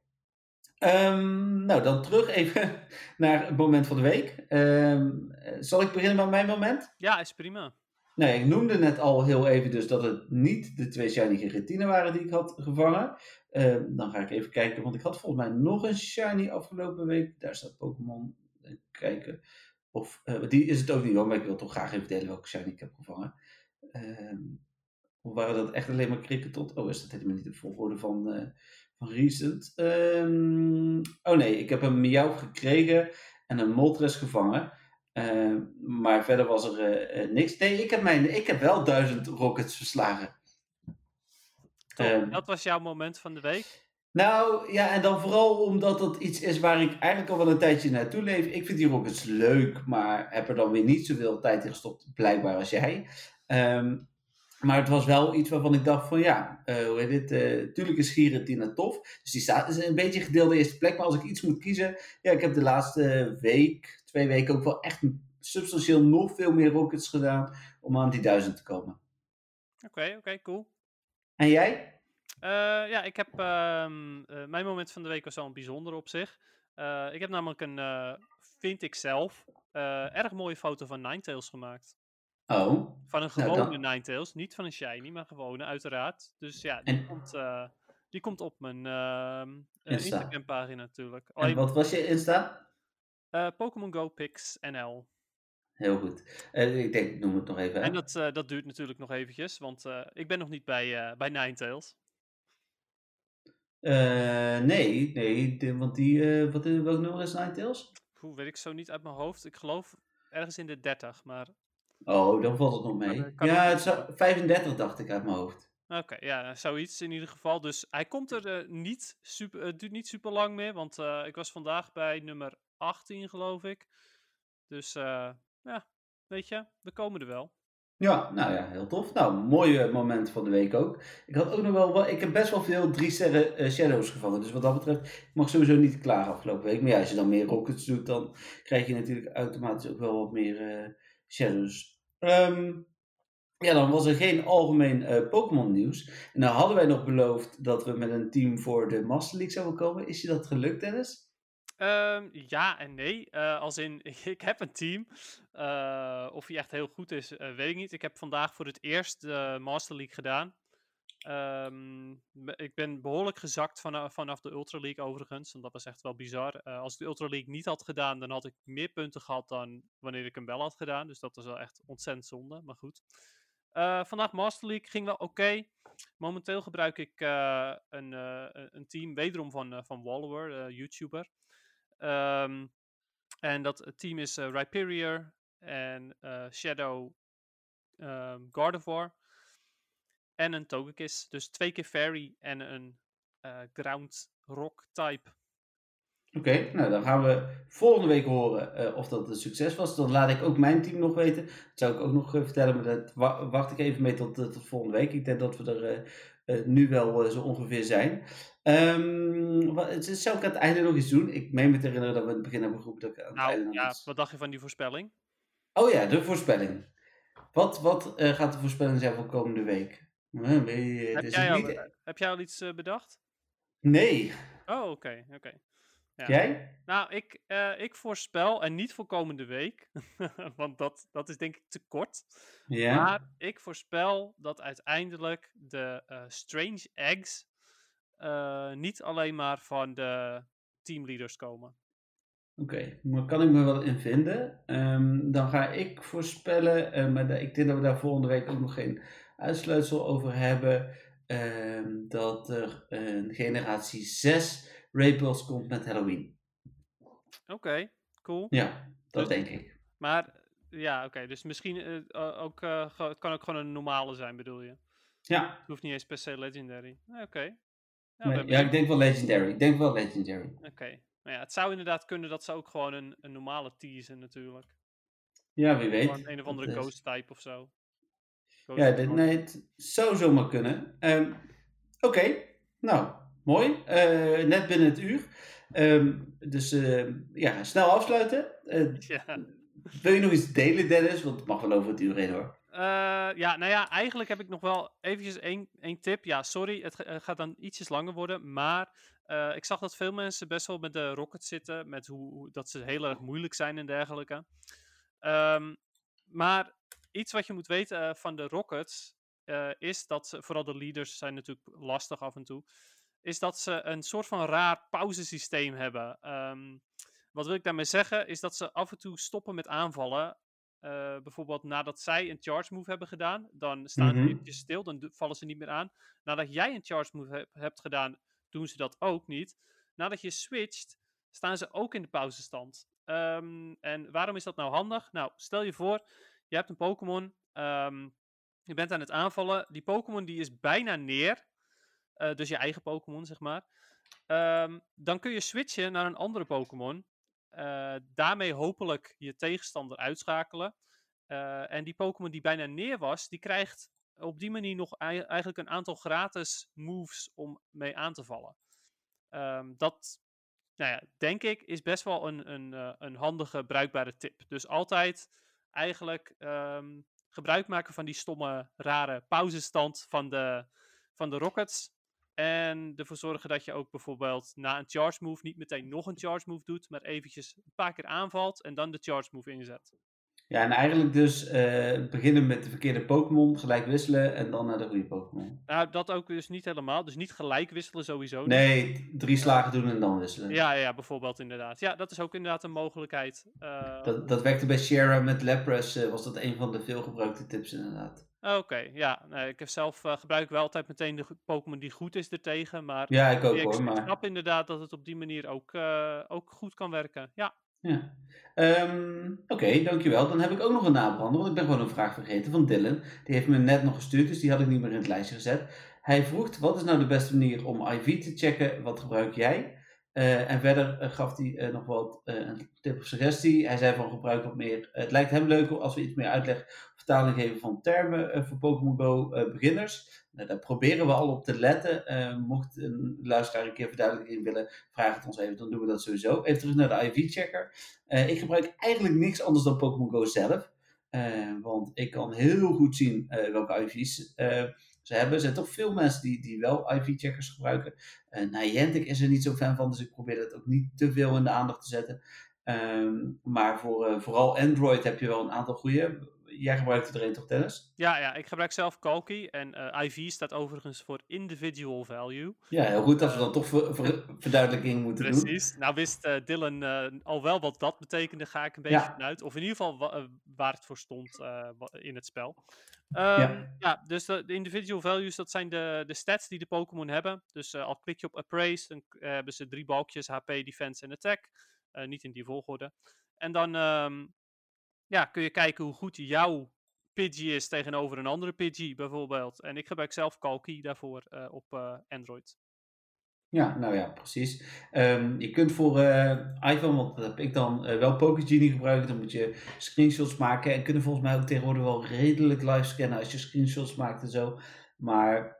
Um, ehm, nou, dan terug even naar het moment van de week. Um, zal ik beginnen met mijn moment? Ja, is prima. Nou, ik noemde net al heel even dus dat het niet de twee shiny geretine waren die ik had gevangen. Uh, dan ga ik even kijken, want ik had volgens mij nog een shiny afgelopen week. Daar staat Pokémon. Kijken of, uh, die is het ook niet hoor, maar ik wil toch graag even delen welke shiny ik heb gevangen. Uh, of waren dat echt alleen maar tot? Oh, is dat helemaal niet de volgorde van, uh, van recent? Ehm, oh nee, ik heb een Miauw gekregen en een Moltres gevangen. Uh, maar verder was er uh, niks. Nee, ik heb, mijn, ik heb wel duizend rockets verslagen. Uh, dat was jouw moment van de week? Nou ja, en dan vooral omdat dat iets is waar ik eigenlijk al wel een tijdje naartoe leef. Ik vind die rockets leuk, maar heb er dan weer niet zoveel tijd in gestopt, blijkbaar als jij. Um, maar het was wel iets waarvan ik dacht van ja, hoe heet dit? Tuurlijk is Giratina tof. Dus die staat is een beetje gedeelde eerste plek. Maar als ik iets moet kiezen, ja, ik heb de laatste week, twee weken ook wel echt substantieel nog veel meer rockets gedaan om aan die duizend te komen. Oké, oké, cool. En jij? Uh, ja, ik heb. Ehm, uh, mijn moment van de week was wel een bijzonder op zich. Uh, ik heb namelijk een, vind ik zelf, erg mooie foto van Ninetales gemaakt. Oh. Van een gewone nou, Ninetales, niet van een shiny, maar gewone, uiteraard. Dus ja, die, en... komt, die komt op mijn ehm, Instagram pagina natuurlijk. Alleen... En wat was je Insta? Pokémon Go Pix NL. Heel goed. Uh, ik denk, noem het nog even. En dat, uh, dat duurt natuurlijk nog eventjes, want uh, ik ben nog niet bij, bij Ninetales. nee, nee, de, want die, wat, welk nummer is Ninetales? Hoe weet ik zo niet uit mijn hoofd. Ik geloof ergens in de 30, maar... Oh, dan valt het nog mee. Ja, het zou, 35 dacht ik uit mijn hoofd. Oké, ja, zoiets in ieder geval. Dus hij komt er niet super, het duurt niet super lang meer, want ik was vandaag bij nummer 18 geloof ik. Dus ja, weet je, we komen er wel. Ja, nou ja, heel tof. Nou, mooi moment van de week ook. Ik had ook nog wel, ik heb best wel veel drie sterren uh, shadows gevallen. Dus wat dat betreft, ik mag sowieso niet klagen afgelopen week. Maar ja, als je dan meer rockets doet, dan krijg je natuurlijk automatisch ook wel wat meer uh, shadows. Um, ja, dan was er geen algemeen uh, Pokémon nieuws. En dan hadden wij nog beloofd dat we met een team voor de Master League zouden komen. Is je dat gelukt, Dennis? Um, ja en nee. Uh, als in, ik heb een team. Uh, of hij echt heel goed is, uh, weet ik niet. Ik heb vandaag voor het eerst de Master League gedaan. Um, ik ben behoorlijk gezakt vanaf, de Ultra League overigens. En dat was echt wel bizar. als ik de Ultra League niet had gedaan, dan had ik meer punten gehad dan wanneer ik hem wel had gedaan. Dus dat was wel echt ontzettend zonde. Maar goed. vandaag Master League ging wel oké. Momenteel gebruik ik een, een team wederom van, van Wallower, YouTuber. Um, en dat team is uh, en uh, Shadow um, Gardevoir. En een Togekiss. Dus twee keer Fairy en een Ground Rock type. Oké, nou dan gaan we volgende week horen of dat een succes was. Dan laat ik ook mijn team nog weten. Dat zou ik ook nog vertellen, maar dat wa wacht ik even mee tot, tot volgende week. Ik denk dat we er nu wel zo ongeveer zijn. Um, wat, zou ik aan het einde nog iets doen? Ik meen me te herinneren dat we in het begin hebben geroepen dat ik aan nou, het einde ja, wat dacht je van die voorspelling? Oh ja, de voorspelling. Wat, wat uh, gaat de voorspelling zijn voor komende week? Uh, heb, jij al, niet... heb jij al iets bedacht? Nee. Oh, oké. Okay, okay. Ja. Jij? Nou, ik, ik voorspel, en niet voor komende week, want dat, dat is denk ik te kort. Ja. Maar ik voorspel dat uiteindelijk de Strange Eggs uh, niet alleen maar van de teamleaders komen. Oké, okay, maar kan ik me wel in vinden. Um, dan ga ik voorspellen, uh, maar ik denk dat we daar volgende week ook nog geen uitsluitsel over hebben, uh, dat er een generatie 6 Rapels komt met Halloween. Oké, okay, cool. Ja, dat dus, denk ik. Maar ja, oké, okay, dus misschien uh, ook, het kan ook gewoon een normale zijn, bedoel je? Ja. Het hoeft niet eens per se legendary. Oké. Ja, nee, ja, ik denk wel Legendary. Ik denk wel Legendary. Oké. Maar ja, het zou inderdaad kunnen dat ze ook gewoon een, een normale teasen natuurlijk. Ja, wie weet. Gewoon een of andere ghost type of zo. Ghost ja, dit, nee, het zou zomaar kunnen. Um, Oké, okay. nou, mooi. Uh, net binnen het uur. Um, dus uh, ja, snel afsluiten. Uh, ja. Wil je nog iets delen, Dennis? Want het mag wel over het uur heen hoor. Ja, nou ja, eigenlijk heb ik nog wel eventjes één, één tip. Ja, sorry, het gaat dan ietsjes langer worden. Maar ik zag dat veel mensen best wel met de Rockets zitten. Met hoe, hoe dat ze heel erg moeilijk zijn en dergelijke. Um, maar iets wat je moet weten van de Rockets. is dat ze, vooral de leaders zijn natuurlijk lastig af en toe. Is dat ze een soort van raar pauzesysteem hebben. Um, wat wil ik daarmee zeggen? Is dat ze af en toe stoppen met aanvallen. Uh, bijvoorbeeld nadat zij een charge move hebben gedaan, dan staan ze mm eventjes stil, dan vallen ze niet meer aan. Nadat jij een charge move he hebt gedaan, doen ze dat ook niet. Nadat je switcht, staan ze ook in de pauzestand. Um, en waarom is dat nou handig? Nou, stel je voor, je hebt een Pokémon, um, je bent aan het aanvallen. Die Pokémon die is bijna neer, uh, dus je eigen Pokémon zeg maar. Um, dan kun je switchen naar een andere Pokémon. Uh, daarmee hopelijk je tegenstander uitschakelen. Uh, en die Pokémon die bijna neer was, die krijgt op die manier nog eigenlijk een aantal gratis moves om mee aan te vallen. Um, dat nou ja, denk ik, is best wel een, een, eh, een handige, bruikbare tip. Dus altijd eigenlijk ehm, gebruik maken van die stomme, rare pauzestand van de, van de Rockets. En ervoor zorgen dat je ook bijvoorbeeld na een charge move niet meteen nog een charge move doet, maar eventjes een paar keer aanvalt en dan de charge move inzet. Ja, en eigenlijk dus eh, beginnen met de verkeerde Pokémon, gelijk wisselen en dan naar de goede Pokémon. Nou, dat ook dus niet helemaal. Dus niet gelijk wisselen sowieso. niet. Nee, drie slagen doen en dan wisselen. Ja, ja, bijvoorbeeld inderdaad. Ja, dat is ook inderdaad een mogelijkheid. Eh, Dat, dat werkte bij Shara met Lapras, eh, was dat een van de veelgebruikte tips inderdaad. Oké, ja. Nee, ik heb zelf eh, gebruik wel altijd meteen de Pokémon die goed is ertegen. Maar Ja, ik ook ik hoor, maar... snap inderdaad dat het op die manier ook, eh, ook goed kan werken. Ja. Ja. Ehm, Oké, dankjewel. Dan heb ik ook nog een nabrander, want ik ben gewoon een vraag vergeten van Dylan. Die heeft me net nog gestuurd, dus die had ik niet meer in het lijstje gezet. Hij vroeg, wat is nou de beste manier om IV te checken? Wat gebruik jij? Eh, en verder eh, gaf hij eh, nog wat eh, een tip of suggestie. Hij zei van gebruik wat meer. het lijkt hem leuker als we iets meer uitleg vertaling geven van termen eh, voor Pokémon Go eh, beginners. Nou, daar proberen we al op te letten. Eh, mocht een luisteraar een keer verduidelijking willen, vraag het ons even, dan doen we dat sowieso. Even terug naar de IV-checker. Ik gebruik eigenlijk niks anders dan Pokémon Go zelf. Want ik kan heel goed zien welke IV's ze hebben. Er zijn toch veel mensen die, die wel IV-checkers gebruiken. Uh, Niantic is er niet zo fan van, dus ik probeer dat ook niet te veel in de aandacht te zetten. Ehm, maar voor vooral Android heb je wel een aantal goede. Jij gebruikt er een toch, Dennis? Ja, ja, ik gebruik zelf Kalki. En eh, IV staat overigens voor Individual Value. Ja, heel goed dat we dan toch ver, ver- verduidelijking moeten doen. Precies. Nou wist eh, Dylan eh, al wel wat dat betekende, ga ik een beetje Ja. vanuit. Of in ieder geval wa- eh, waar het voor stond eh, in het spel. Ehm, ja. dus de, de individual values, dat zijn de, de stats die de Pokémon hebben. Dus eh, al klik je op Appraise, dan eh, hebben ze drie balkjes, HP, Defense en Attack. Eh, niet in die volgorde. En dan ehm, ja, kun je kijken hoe goed jouw Pidgey is tegenover een andere Pidgey bijvoorbeeld. En ik gebruik zelf Kalki daarvoor eh, op eh, Android. Ja, nou ja, precies. Ehm, je kunt voor eh, iPhone, want dat heb ik dan wel Pocket gebruikt. Dan moet je screenshots maken. En kunnen volgens mij ook tegenwoordig wel redelijk live scannen als je screenshots maakt en zo. Maar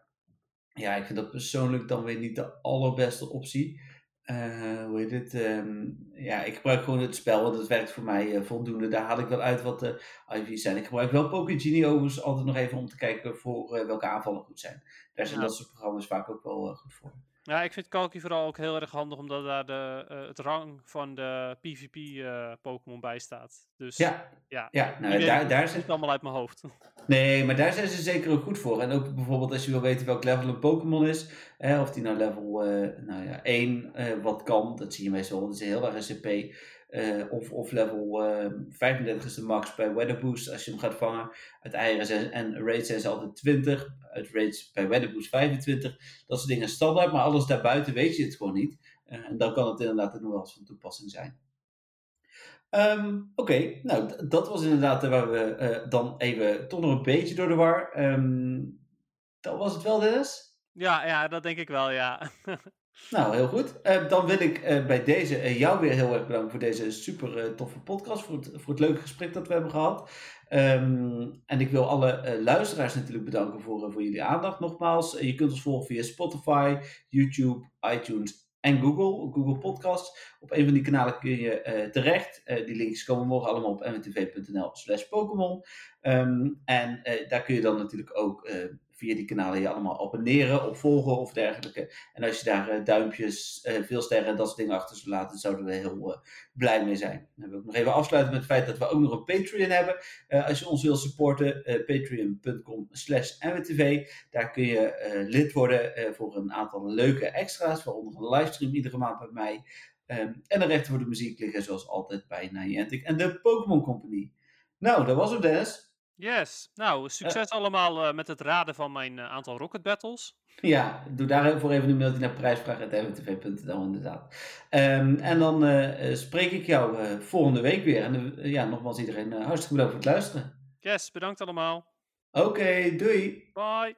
ja, ik vind dat persoonlijk dan weer niet de allerbeste optie. Eh, hoe heet het? Ehm, ja, ik gebruik gewoon het spel, want het werkt voor mij eh, voldoende. Daar haal ik wel uit wat de IV's zijn. Ik gebruik wel Genie overigens altijd nog even om te kijken voor eh, welke aanvallen goed zijn. Daar zijn Ja. dat soort programma's vaak ook wel goed voor. Ja, ik vind Kalki vooral ook heel erg handig, omdat daar de, eh, het rang van de PvP-Pokémon bij staat. Dus Ja, ja, ja nou, daar, ik daar zijn, allemaal uit mijn hoofd. nee, maar daar zijn ze zeker ook goed voor. En ook bijvoorbeeld als je wil weten welk level een Pokémon is, hè, of die nou level eh, nou ja, 1 eh, wat kan, dat zie je meestal, dat is heel erg SCP. Eh, of, of level eh 35 is de max bij Weather Boost als je hem gaat vangen. Uit eieren zijn, en raids zijn ze altijd 20. Uit raids bij Weather Boost 25. Dat soort dingen standaard, maar alles daarbuiten weet je het gewoon niet. Eh, en dan kan het inderdaad nog wel eens van toepassing zijn. Ehm, Oké, nou dat was inderdaad eh, waar we dan even toch nog een beetje door de war. Ehm, dat was het wel, Dennis? Ja, ja, dat denk ik wel, ja. Nou, heel goed. Eh, dan wil ik eh, bij deze eh, jou weer heel erg bedanken voor deze super toffe podcast. Voor het, voor het leuke gesprek dat we hebben gehad. Ehm, en ik wil alle luisteraars natuurlijk bedanken voor, voor jullie aandacht. Nogmaals, je kunt ons volgen via Spotify, YouTube, iTunes en Google. Google Podcast. Op een van die kanalen kun je terecht. Die links komen morgen allemaal op mwtv.nl slash Pokémon. Ehm, en daar kun je dan natuurlijk ook via die kanalen je allemaal abonneren, opvolgen of dergelijke. En als je daar eh, duimpjes, eh, veel sterren en dat soort dingen achter zou laten, zouden we heel eh, blij mee zijn. Dan wil ik nog even afsluiten met het feit dat we ook nog een Patreon hebben. Als je ons wil supporten, patreon.com slash. Daar kun je lid worden voor een aantal leuke extra's, waaronder een livestream iedere maand bij mij. Ehm, en de rechten voor de muziek liggen zoals altijd bij Niantic en de Pokémon Company. Nou, dat was het Dennis. Yes. Nou, succes allemaal eh, met het raden van mijn eh, aantal Rocket Battles. Ja, doe daarvoor even een mailtje naar prijsvraag.mwtv.nl inderdaad. Ehm, en dan eh, eh, spreek ik jou eh, volgende week weer. En eh, ja, nogmaals iedereen eh, hartstikke bedankt voor het luisteren. Yes, bedankt allemaal. Oké, doei! Bye.